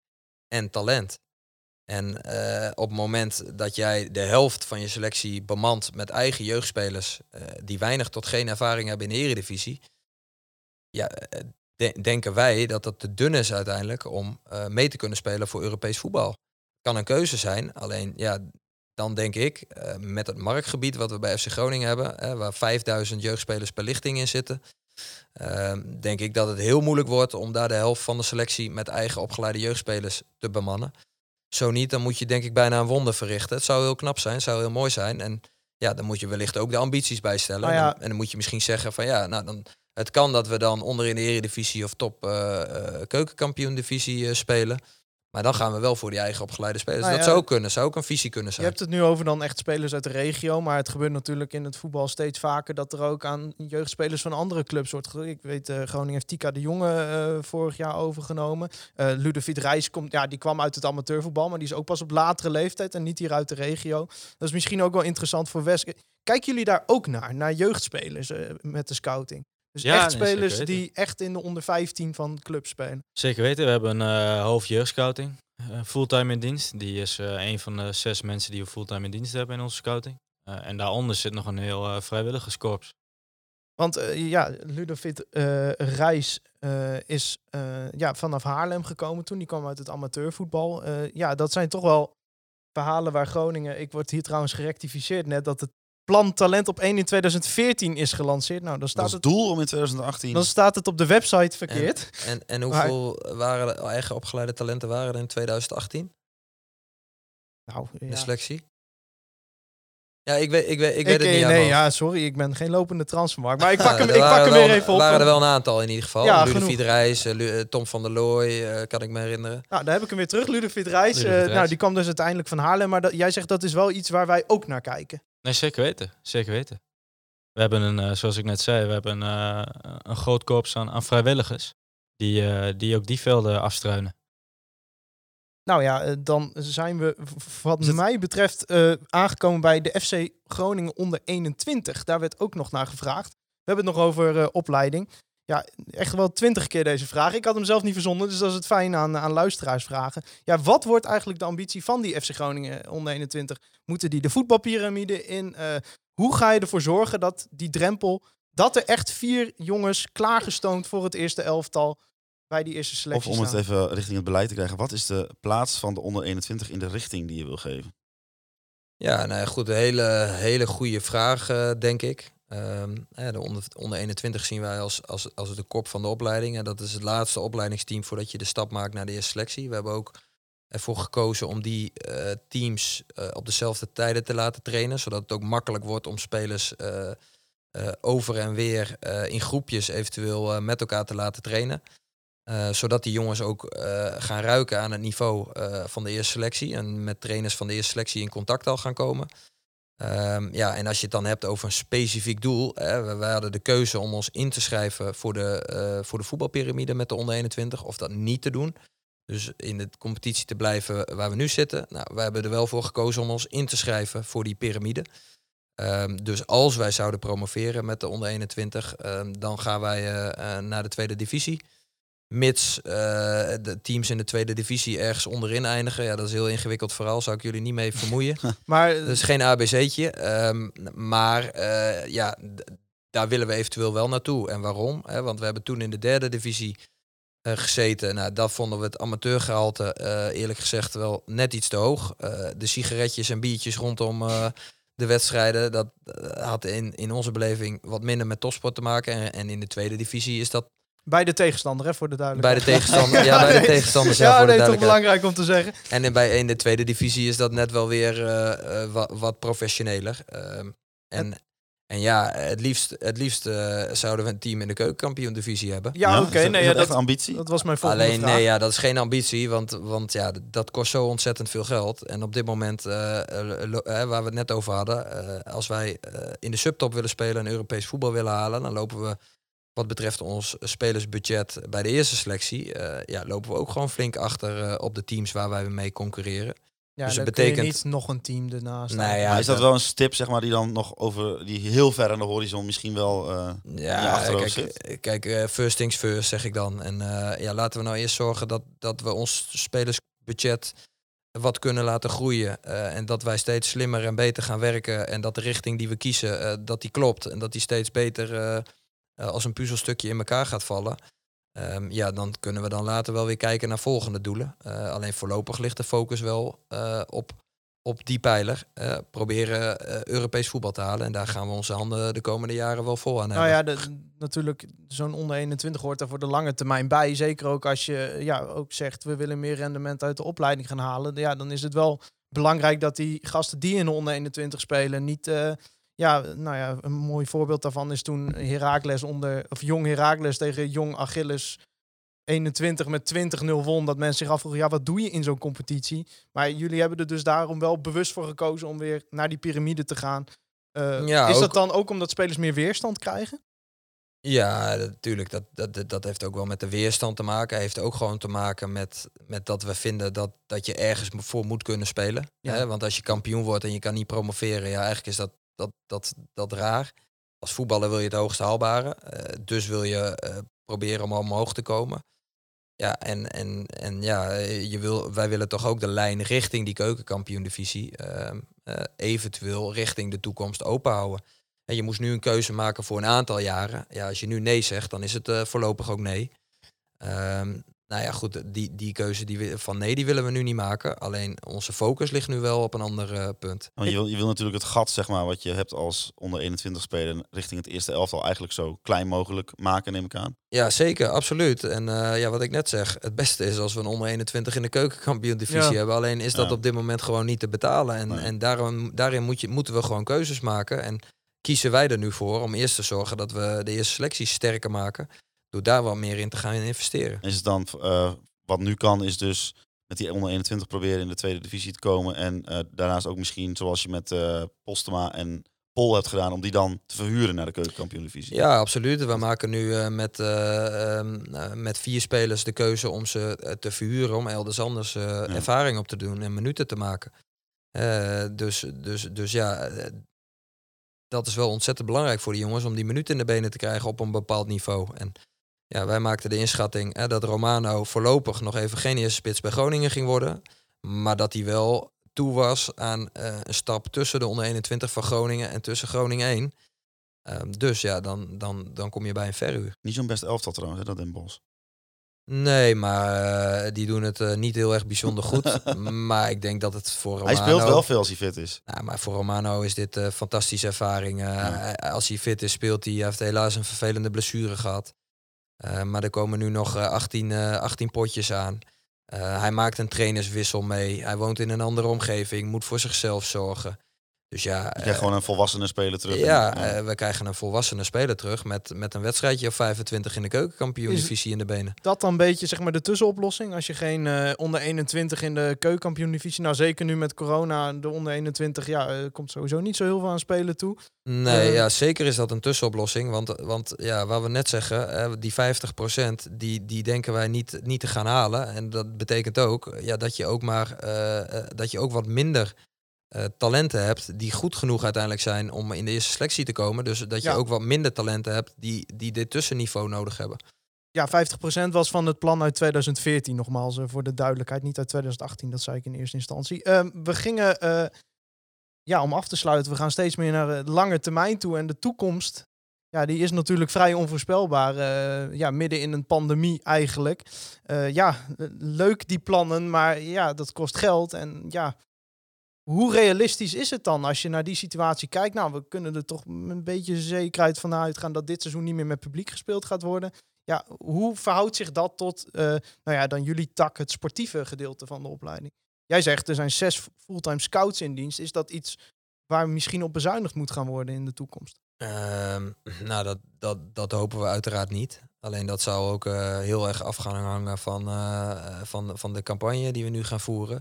en talent. En eh, op het moment dat jij de helft van je selectie bemant met eigen jeugdspelers die weinig tot geen ervaring hebben in de eredivisie, ja, de- denken wij dat dat te dun is uiteindelijk om eh, mee te kunnen spelen voor Europees voetbal. Kan een keuze zijn, alleen ja, dan denk ik eh, met het marktgebied wat we bij FC Groningen hebben, eh, waar 5000 jeugdspelers per lichting in zitten, Ehm, denk ik dat het heel moeilijk wordt om daar de helft van de selectie met eigen opgeleide jeugdspelers te bemannen. Zo niet, dan moet je denk ik bijna een wonder verrichten. Het zou heel knap zijn, het zou heel mooi zijn. En ja, dan moet je wellicht ook de ambities bijstellen. Nou ja. En, en dan moet je misschien zeggen van ja, nou dan, het kan dat we dan onder in de eredivisie of top eh, keukenkampioen divisie eh, spelen. Maar dan gaan we wel voor die eigen opgeleide spelers. Nou dat ja, zou ook kunnen, zou ook een visie kunnen Je zijn. hebt het nu over dan echt spelers uit de regio, maar het gebeurt natuurlijk in het voetbal steeds vaker dat er ook aan jeugdspelers van andere clubs wordt. Ik weet, eh, Groningen heeft Tika de Jonge eh, vorig jaar overgenomen. Eh Ludovic Reis komt, ja, die kwam uit het amateurvoetbal, maar die is ook pas op latere leeftijd en niet hier uit de regio. Dat is misschien ook wel interessant voor West. Kijken jullie daar ook naar, naar jeugdspelers met de scouting? Dus Ja, echt nee, spelers die echt in de onder 15 van clubs spelen. Zeker weten, we hebben een eh hoofd jeugdscouting, eh, fulltime in dienst. Die is eh, een van de zes mensen die we fulltime in dienst hebben in onze scouting. Eh, en daaronder zit nog een heel eh, vrijwilligerskorps. Want eh, ja, Ludovic eh Reis eh, is eh, ja, vanaf Haarlem gekomen toen. Die kwam uit het amateurvoetbal. Eh, ja, dat zijn toch wel verhalen waar Groningen... Ik word hier trouwens gerectificeerd net dat het plan Talent op 1 in 2014 is gelanceerd. Nou, dan Dat staat, is het, het doel om in 2018... dan staat het op de website verkeerd. En, en hoeveel waren de eigen opgeleide talenten waren er in 2018? nou, De ja. selectie? Ja, ik weet, ik weet, ik Ik, weet het niet. nee, hoofd. ja, sorry, ik ben geen lopende transfermarkt. Maar ik Ja, pak hem, er ik pak hem wel- weer even op. waren er wel een aantal in ieder geval. Ja, Ludovic. Reis, eh, eh, Tom van der Looy, eh, kan ik me herinneren. Nou, daar heb ik hem weer terug. Ludovic Reis. nou, die kwam dus uiteindelijk van Haarlem. Maar dat, jij zegt dat is wel iets waar wij ook naar kijken. Nee, zeker weten. Zeker weten. We hebben een, eh, zoals ik net zei, we hebben een, eh, een groot korps aan, aan vrijwilligers. Die, eh, die ook die velden afstruinen. Nou ja, dan zijn we wat mij betreft aangekomen bij de FC Groningen onder 21. Daar werd ook nog naar gevraagd. We hebben het nog over eh, opleiding. Ja, echt wel twintig keer deze vraag. Ik had hem zelf niet verzonnen, dus dat is het fijn aan, aan luisteraars vragen. Ja, wat wordt eigenlijk de ambitie van die FC Groningen onder 21? Moeten die de voetbalpyramide in? Eh, hoe ga je ervoor zorgen dat die drempel, dat er echt vier jongens klaargestoomd voor het eerste elftal bij die eerste Of selectie om het even richting het beleid te krijgen. Wat is de plaats van de onder 21 in de richting die je wil geven? Ja, nou ja, goed, een hele, hele goede vraag, eh, denk ik. Ehm, de onder, onder 21 zien wij als, als, als de kop van de opleiding. En dat is het laatste opleidingsteam voordat je de stap maakt naar de eerste selectie. We hebben ook ervoor gekozen om die eh, teams eh, op dezelfde tijden te laten trainen. Zodat het ook makkelijk wordt om spelers eh, over en weer in groepjes eventueel met elkaar te laten trainen. Zodat die jongens ook gaan ruiken aan het niveau van de eerste selectie. En met trainers van de eerste selectie in contact al gaan komen. Ehm, ja, en als je het dan hebt over een specifiek doel. Hè, we, we hadden de keuze om ons in te schrijven voor de, eh, voor de voetbalpyramide met de onder 21. Of dat niet te doen. Dus in de competitie te blijven waar we nu zitten. Nou, wij hebben er wel voor gekozen om ons in te schrijven voor die piramide. Ehm, dus als wij zouden promoveren met de onder 21, ehm, dan gaan wij eh, eh, naar de tweede divisie. Mits eh, de teams in de tweede divisie ergens onderin eindigen. Ja, dat is een heel ingewikkeld verhaal. Zou ik jullie niet mee vermoeien. Maar Dat is geen ABC'tje. ehm, maar eh, ja, daar willen we eventueel wel naartoe. En waarom? Hè, want we hebben toen in de derde divisie eh, gezeten. Nou, dat vonden we het amateurgehalte eh, eerlijk gezegd wel net iets te hoog. Eh, de sigaretjes en biertjes rondom eh, de wedstrijden, dat eh, had in, in onze beleving wat minder met topsport te maken. En, en in de tweede divisie is dat bij de tegenstander, hè, voor de bij duidelijkheid. de tegenstander. ja, bij de nee. tegenstanders. Ja, Ja, voor de nee, toch belangrijk om te zeggen. En in, bij, in de tweede divisie is dat net wel weer eh, eh, wat, wat professioneler. Ehm, en, en ja, het liefst, het liefst eh, zouden we een team in de keukenkampioen divisie hebben. Ja, oké. Nee, is ja, dat ambitie? dat was mijn volgende Alleen, vraag. nee, ja, dat is geen ambitie, want, want ja, dat kost zo ontzettend veel geld. En op dit moment, waar we het net over hadden, eh, als wij in de subtop willen spelen en Europees voetbal willen halen, dan lopen we, wat betreft ons spelersbudget bij de eerste selectie, eh, ja, lopen we ook gewoon flink achter eh, op de teams waar wij mee concurreren. ja, dus het betekent- niet nog een team ernaast. Nou ja, is dat wel een stip, zeg maar, die dan nog over, die heel ver aan de horizon misschien wel... eh, je Ja, kijk, zit? kijk first things first zeg ik dan. En eh, ja, laten we nou eerst zorgen dat, dat we ons spelersbudget wat kunnen laten groeien. eh, en dat wij steeds slimmer en beter gaan werken. En dat de richting die we kiezen, eh, dat die klopt. En dat die steeds beter eh, als een puzzelstukje in elkaar gaat vallen. Ehm, ja, dan kunnen we dan later wel weer kijken naar volgende doelen. Eh, alleen voorlopig ligt de focus wel eh, op, op die pijler. Proberen Europees voetbal te halen. En daar gaan we onze handen de komende jaren wel vol aan Nou hebben. ja, de- natuurlijk, zo'n onder 21 hoort er voor de lange termijn bij. Zeker ook als je ja, ook zegt, we willen meer rendement uit de opleiding gaan halen. Ja, dan is het wel belangrijk dat die gasten die in de onder 21 spelen niet... ja, nou ja, een mooi voorbeeld daarvan is toen Heracles onder... Of jong Heracles tegen jong Achilles 21 met 20-0 won. Dat mensen zich afvroegen, ja, wat doe je in zo'n competitie? Maar jullie hebben er dus daarom wel bewust voor gekozen om weer naar die piramide te gaan. Eh, Ja, is ook- dat dan ook omdat spelers meer weerstand krijgen? Ja, natuurlijk. Dat, dat, dat- heeft ook wel met de weerstand te maken. Heeft ook gewoon te maken met, met dat we vinden dat, dat je ergens voor moet kunnen spelen. Ja. Hè? Want als je kampioen wordt en je kan niet promoveren, ja, eigenlijk is dat, dat, dat, dat raar. Als voetballer wil je het hoogst haalbare. eh, dus wil je eh, proberen om omhoog te komen. Ja, en, en, en ja, je wil, wij willen toch ook de lijn richting die keukenkampioen-divisie ehm, eh, eventueel richting de toekomst open houden. En je moest nu een keuze maken voor een aantal jaren. Ja, als je nu nee zegt, dan is het voorlopig ook nee. Ehm, nou ja, goed, die, die keuze die we, van nee, die willen we nu niet maken. Alleen onze focus ligt nu wel op een ander eh, punt. Want je, wil, je wil natuurlijk het gat, zeg maar, wat je hebt als onder 21 speler richting het eerste elftal eigenlijk zo klein mogelijk maken, neem ik aan. Ja, zeker, absoluut. En eh, ja, wat ik net zeg, het beste is als we een onder 21 in de keukenkampioen-divisie Ja. hebben. Alleen is dat Ja. op dit moment gewoon niet te betalen. En, Nee. en daarom, daarin moet je, moeten we gewoon keuzes maken. En kiezen wij er nu voor om eerst te zorgen dat we de eerste selectie sterker maken. Door daar wat meer in te gaan investeren. Is het dan, eh, wat nu kan, is dus met die onder 21 proberen in de tweede divisie te komen. En eh, daarnaast ook misschien, zoals je met eh Postema en Pol hebt gedaan, om die dan te verhuren naar de keukenkampioen-divisie. Ja, absoluut. We maken nu met, eh, ehm, eh, met vier spelers de keuze om ze te verhuren. Om elders anders ervaring op te doen en minuten te maken. Dus, dus, dus ja, dat is wel ontzettend belangrijk voor die jongens om die minuten in de benen te krijgen op een bepaald niveau. En ja, wij maakten de inschatting hè, dat Romano voorlopig nog even geen eerste spits bij Groningen ging worden. Maar dat hij wel toe was aan eh, een stap tussen de onder 21 van Groningen en tussen Groningen 1. Ehm, dus ja, dan, dan, dan kom je bij een verhuur. Niet zo'n best elftal trouwens, hè, dat Den Bosch. Nee, maar eh, die doen het eh, niet heel erg bijzonder goed. maar ik denk dat het voor Romano... Hij speelt wel veel als hij fit is. Nou, maar voor Romano is dit een fantastische ervaring. Als hij fit is, speelt hij. Hij heeft helaas een vervelende blessure gehad. Eh, maar er komen nu nog eh, 18, eh, 18 potjes aan. Eh, hij maakt een trainerswissel mee. Hij woont in een andere omgeving, moet voor zichzelf zorgen. Dus ja, Je eh, gewoon een volwassene speler terug. ja, En, eh, we krijgen een volwassene speler terug met, met een wedstrijdje of 25 in de keukenkampioen-divisie in de benen. dat dan een beetje zeg maar de tussenoplossing? Als je geen eh, onder 21 in de keukenkampioen-divisie... Nou, zeker nu met corona, de onder 21... Ja, eh, komt sowieso niet zo heel veel aan spelen toe. Nee, ja, zeker is dat een tussenoplossing. Want, want ja, wat we net zeggen, die 50% die, die denken wij niet, niet te gaan halen. En dat betekent ook ja, dat je ook maar dat je ook wat minder eh, talenten hebt die goed genoeg uiteindelijk zijn om in de eerste selectie te komen. Dus dat je Ja. ook wat minder talenten hebt die, die dit tussenniveau nodig hebben. Ja, 50% was van het plan uit 2014, nogmaals, eh, voor de duidelijkheid. Niet uit 2018, dat zei ik in eerste instantie. Ehm, we gingen, eh, ja, om af te sluiten, we gaan steeds meer naar de lange termijn toe. En de toekomst, ja, die is natuurlijk vrij onvoorspelbaar. ja, midden in een pandemie eigenlijk. Ja, leuk die plannen, maar ja, dat kost geld. En ja, hoe realistisch is het dan als je naar die situatie kijkt? Nou, we kunnen er toch een beetje zekerheid van uitgaan dat dit seizoen niet meer met publiek gespeeld gaat worden. Ja, hoe verhoudt zich dat tot, eh, nou ja, dan jullie tak, het sportieve gedeelte van de opleiding? Jij zegt er zijn zes fulltime scouts in dienst. Is dat iets waar misschien op bezuinigd moet gaan worden in de toekomst? Ehm, nou, dat, dat, dat hopen we uiteraard niet. Alleen dat zou ook eh, heel erg af gaan hangen van, eh, van, van de campagne die we nu gaan voeren.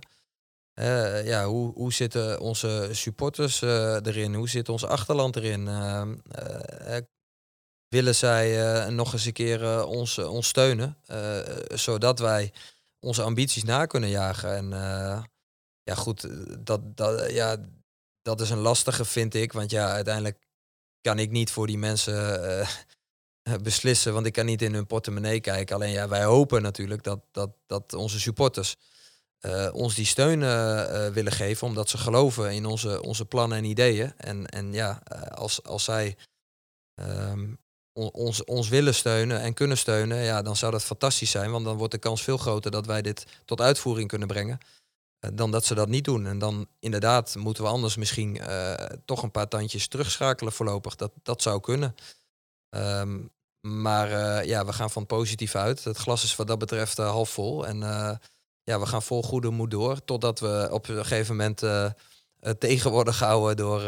Eh, ja, hoe, hoe zitten onze supporters eh, erin? Hoe zit ons achterland erin? Ehm, eh, willen zij nog eens een keer ons, ons steunen? zodat wij onze ambities na kunnen jagen. En ja, goed, dat, dat, ja, dat is een lastige, vind ik. Want ja, uiteindelijk kan ik niet voor die mensen beslissen, want ik kan niet in hun portemonnee kijken. Alleen ja, wij hopen natuurlijk dat, dat, dat onze supporters eh, ons die steun eh, eh, willen geven, omdat ze geloven in onze, onze plannen en ideeën. En, en ja, als, als zij ehm, on- ons, ons willen steunen en kunnen steunen, ja, dan zou dat fantastisch zijn. Want dan wordt de kans veel groter dat wij dit tot uitvoering kunnen brengen. dan dat ze dat niet doen. En dan inderdaad moeten we anders misschien toch een paar tandjes terugschakelen voorlopig. Dat, dat zou kunnen. Ehm, maar ja, we gaan van positief uit. Het glas is wat dat betreft half vol. En ja, we gaan vol goede moed door. Totdat we op een gegeven moment eh, tegen worden gehouden door,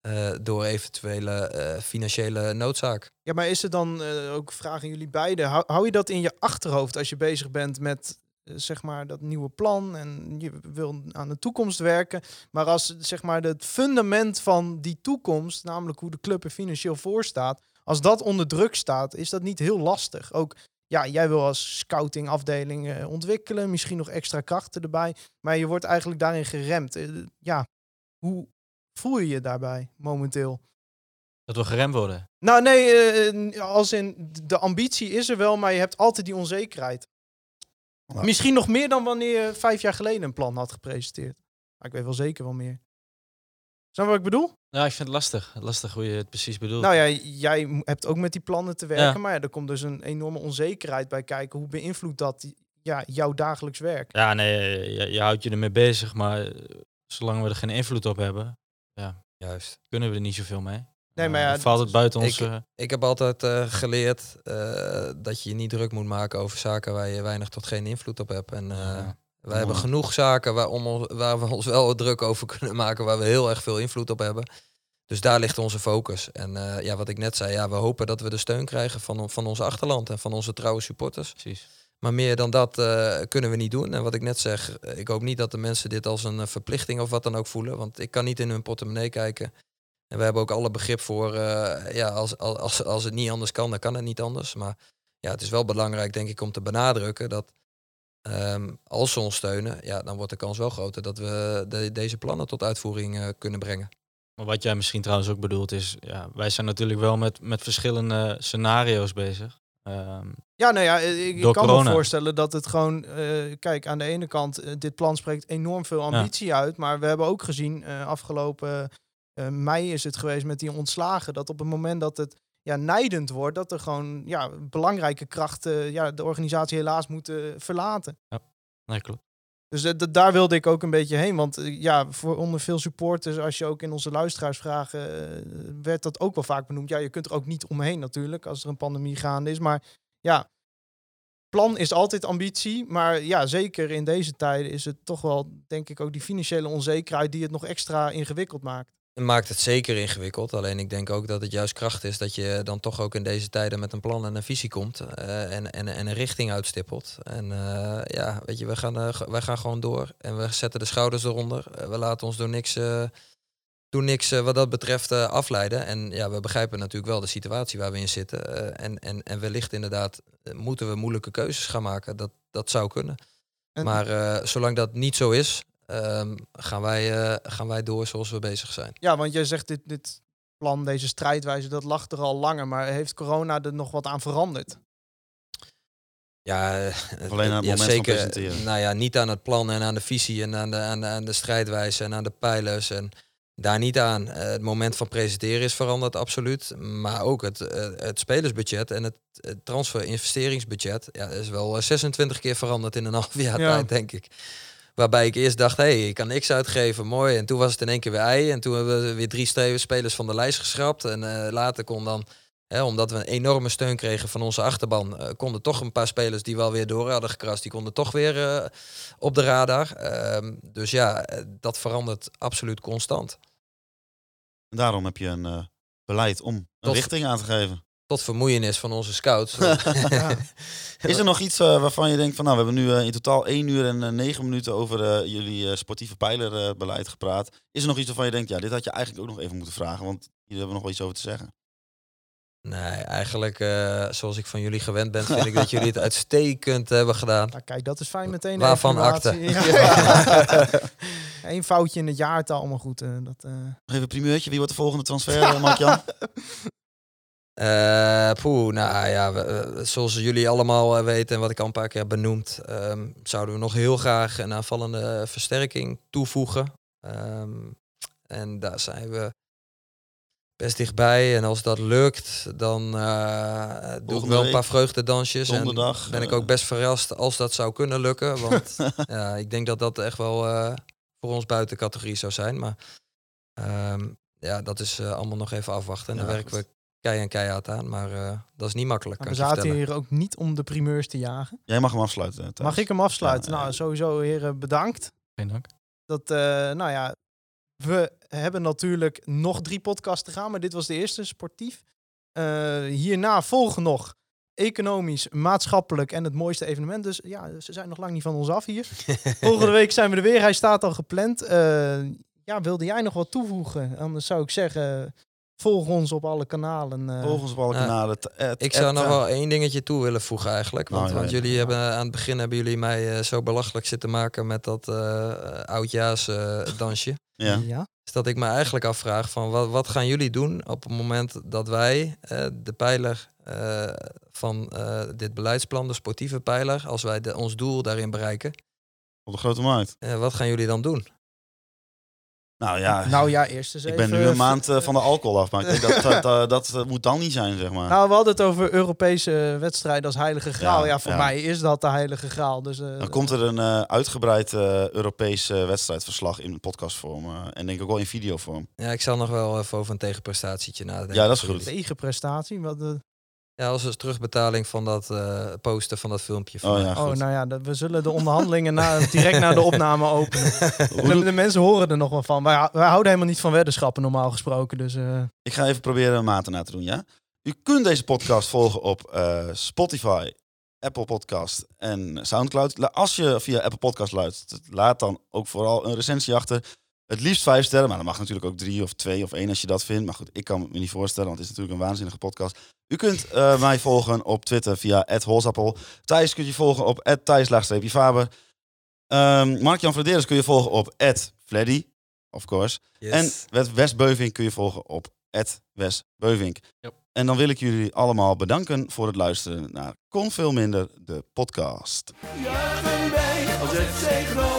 eh, door eventuele financiële noodzaak. Ja, maar is het dan ook vraag aan jullie beiden? Hou, hou je dat in je achterhoofd als je bezig bent met zeg maar dat nieuwe plan en je wil aan de toekomst werken? Maar als zeg maar het fundament van die toekomst, namelijk hoe de club er financieel voor staat, als dat onder druk staat, is dat niet heel lastig. Ook ja, jij wil als scoutingafdeling eh, ontwikkelen, misschien nog extra krachten erbij, maar je wordt eigenlijk daarin geremd. Eh, ja, hoe voel je je daarbij momenteel? Dat we geremd worden. Nou nee, eh, als in de ambitie is er wel, maar je hebt altijd die onzekerheid. Nou. Misschien nog meer dan wanneer je vijf jaar geleden een plan had gepresenteerd. Maar ik weet wel zeker wel meer. Snap je wat ik bedoel? Ja, ik vind het lastig. Lastig hoe je het precies bedoelt. Nou ja, jij hebt ook met die plannen te werken, Ja. maar ja, er komt dus een enorme onzekerheid bij kijken. Hoe beïnvloedt dat ja, jouw dagelijks werk? Ja, nee, je, je houdt je ermee bezig, maar eh, zolang we er geen invloed op hebben, Juist. kunnen we er niet zoveel mee. Nee, maar Eh, ja, valt het buiten ons. Ik heb altijd eh, geleerd eh, dat je je niet druk moet maken over zaken waar je weinig tot geen invloed op hebt. En eh, Ja. Wij hebben genoeg zaken waar, om, waar we ons wel druk over kunnen maken, waar we heel erg veel invloed op hebben. Dus daar ligt onze focus. En eh, ja, wat ik net zei, ja, we hopen dat we de steun krijgen van, van ons achterland en van onze trouwe supporters. precies. Maar meer dan dat eh, kunnen we niet doen. En wat ik net zeg, eh, ik hoop niet dat de mensen dit als een verplichting of wat dan ook voelen. Want ik kan niet in hun portemonnee kijken. En we hebben ook alle begrip voor, eh, ja, als, als, als, als het niet anders kan, dan kan het niet anders. Maar ja, het is wel belangrijk, denk ik, om te benadrukken dat ehm, als ze ons steunen, ja, dan wordt de kans wel groter dat we de- deze plannen tot uitvoering eh, kunnen brengen. Maar wat jij misschien trouwens ook bedoelt is, ja, wij zijn natuurlijk wel met, met verschillende scenario's bezig. Ehm, Ja, nou ja, ik, ik kan me voorstellen dat het gewoon... eh, kijk, aan de ene kant, eh, dit plan spreekt enorm veel ambitie uit. Maar we hebben ook gezien, eh, afgelopen eh, mei is het geweest met die ontslagen... dat op het moment dat het ja, nijdend wordt... dat er gewoon ja, belangrijke krachten ja, de organisatie helaas moeten verlaten. nee, klopt. Dus eh, d- daar wilde ik ook een beetje heen. Want eh, ja, voor onder veel supporters, als je ook in onze luisteraarsvragen... eh, werd dat ook wel vaak benoemd. Ja, je kunt er ook niet omheen natuurlijk als er een pandemie gaande is. Maar ja, plan is altijd ambitie. Maar ja, zeker in deze tijden is het toch wel, denk ik, ook die financiële onzekerheid... die het nog extra ingewikkeld maakt. Maakt het zeker ingewikkeld. Alleen ik denk ook dat het juist kracht is dat je dan toch ook in deze tijden met een plan en een visie komt. eh, en, en, en een richting uitstippelt. En eh, ja, weet je, we gaan, ge- wij gaan gewoon door. En we zetten de schouders eronder. We laten ons door niks, door niks wat dat betreft afleiden. En ja, we begrijpen natuurlijk wel de situatie waar we in zitten. en, en, en wellicht inderdaad moeten we moeilijke keuzes gaan maken. Dat, dat zou kunnen. En- Maar zolang dat niet zo is, ehm, gaan, wij, eh, gaan wij door zoals we bezig zijn. Ja, want jij zegt dit, dit plan, deze strijdwijze, dat lag er al langer. Maar heeft corona er nog wat aan veranderd? Ja, alleen aan het ja, moment van presenteren. Nou ja, niet aan het plan en aan de visie en aan de, aan de, aan de strijdwijze en aan de pijlers. En daar niet aan. Eh, het moment van presenteren is veranderd, absoluut. Maar ook het, eh, het spelersbudget en het, het transfer-investeringsbudget ja, is wel eh, 26 keer veranderd in een half jaar Ja. tijd, denk ik. Waarbij ik eerst dacht, hé, hey, ik kan niks uitgeven, mooi. En toen was het in één keer weer ei. En toen hebben we weer drie spelers van de lijst geschrapt. En eh, later kon dan, hè, omdat we een enorme steun kregen van onze achterban, eh, konden toch een paar spelers die wel weer door hadden gekrast, die konden toch weer eh, op de radar. Ehm, dus ja, dat verandert absoluut constant. En daarom heb je een beleid om een Tot- richting aan te geven. Tot vermoeienis van onze scouts. Ja. Is er nog iets eh, waarvan je denkt van nou, we hebben nu eh, in totaal 1 uur en eh, 9 minuten over jullie sportieve pijlerbeleid gepraat. Is er nog iets waarvan je denkt, ja, dit had je eigenlijk ook nog even moeten vragen, want hier hebben we nog wel iets over te zeggen. Nee, eigenlijk eh, zoals ik van jullie gewend ben, vind ik dat jullie het uitstekend hebben gedaan. Nou, kijk, dat is fijn meteen. Waarvan akte? Ja. Eén foutje in het jaartal, maar goed. dat, eh, Nog even een primeurtje, wie wordt de volgende transfer, Mark-Jan? Eh poeh, nou ja, we- we- zoals jullie allemaal eh, weten en wat ik al een paar keer heb benoemd, ehm, zouden we nog heel graag een aanvallende versterking toevoegen. Ehm, en daar zijn we best dichtbij. En als dat lukt, dan eh doe ik wel een paar vreugdedansjes. donderdag, En ben ik eh. ook best verrast als dat zou kunnen lukken. Want ja, ik denk dat dat echt wel eh, voor ons buiten categorie zou zijn. Maar ehm, ja, dat is allemaal nog even afwachten. En Ja, daar werken we kei en keihard aan. Maar eh, dat is niet makkelijk, we zaten hier ook niet om de primeurs te jagen. Jij mag hem afsluiten. Thijs. Mag ik hem afsluiten? Ja, ja. Nou, sowieso heren, bedankt. Geen dank. Dat, eh, nou ja, we hebben natuurlijk nog drie podcasts te gaan, maar dit was de eerste, sportief. Eh, hierna volgen nog economisch, maatschappelijk en het mooiste evenement. Dus ja, ze zijn nog lang niet van ons af hier. Volgende week zijn we er weer. Hij staat al gepland. Eh, ja, wilde jij nog wat toevoegen? Anders zou ik zeggen, volg ons op alle kanalen. eh. Volg ons op alle kanalen. T- at- Ik zou at- nog wel één dingetje toe willen voegen eigenlijk. Want, Nou, ja, want ja. jullie hebben aan het begin hebben jullie mij eh, zo belachelijk zitten maken met dat eh oudjaars eh, dansje. Ja. ja. is dat ik me eigenlijk afvraag van wat, wat gaan jullie doen op het moment dat wij eh, de pijler eh, van eh, dit beleidsplan, de sportieve pijler, als wij de, ons doel daarin bereiken, Op de grote markt. eh, wat gaan jullie dan doen? Nou ja, Nou ja, eerst eens ik even... ben nu een maand eh, van de alcohol af. Maar ik denk dat dat, dat, dat eh, moet dan niet zijn, zeg maar. Nou, we hadden het over Europese wedstrijden als heilige graal. Ja, Ja, voor ja. mij is dat de heilige graal. Dus, eh, Dan komt er een eh, uitgebreid eh, Europees eh, wedstrijdverslag in podcastvorm. eh, en denk ik ook wel in videovorm. Ja, ik zal nog wel even over een tegenprestatietje nadenken. Ja, dat is goed. tegenprestatie. Wat, eh, Ja, als een terugbetaling van dat eh, posten van dat filmpje. Van Oh ja, oh, nou ja, we zullen de onderhandelingen na, direct na de opname openen. De, de mensen horen er nog wel van. Wij, wij houden helemaal niet van weddenschappen normaal gesproken. Dus eh, Ik ga even proberen een maat erna te doen, ja? U kunt deze podcast volgen op eh, Spotify, Apple Podcast en Soundcloud. Als je via Apple Podcast luistert, laat dan ook vooral een recensie achter. Het liefst vijf sterren, maar dat mag natuurlijk ook drie of twee of één als je dat vindt. Maar goed, ik kan het me niet voorstellen, want het is natuurlijk een waanzinnige podcast. U kunt eh, mij volgen op Twitter via @holsappel. Thijs kunt je volgen op @thijs-faber. Ehm Mark-Jan Vladeris kun je volgen op @fleddy, of course. Yes. En Wes- Beuvink kun je volgen op Wes Beuvink. Yep. En dan wil ik jullie allemaal bedanken voor het luisteren naar Kon Veel Minder, de podcast. Juichen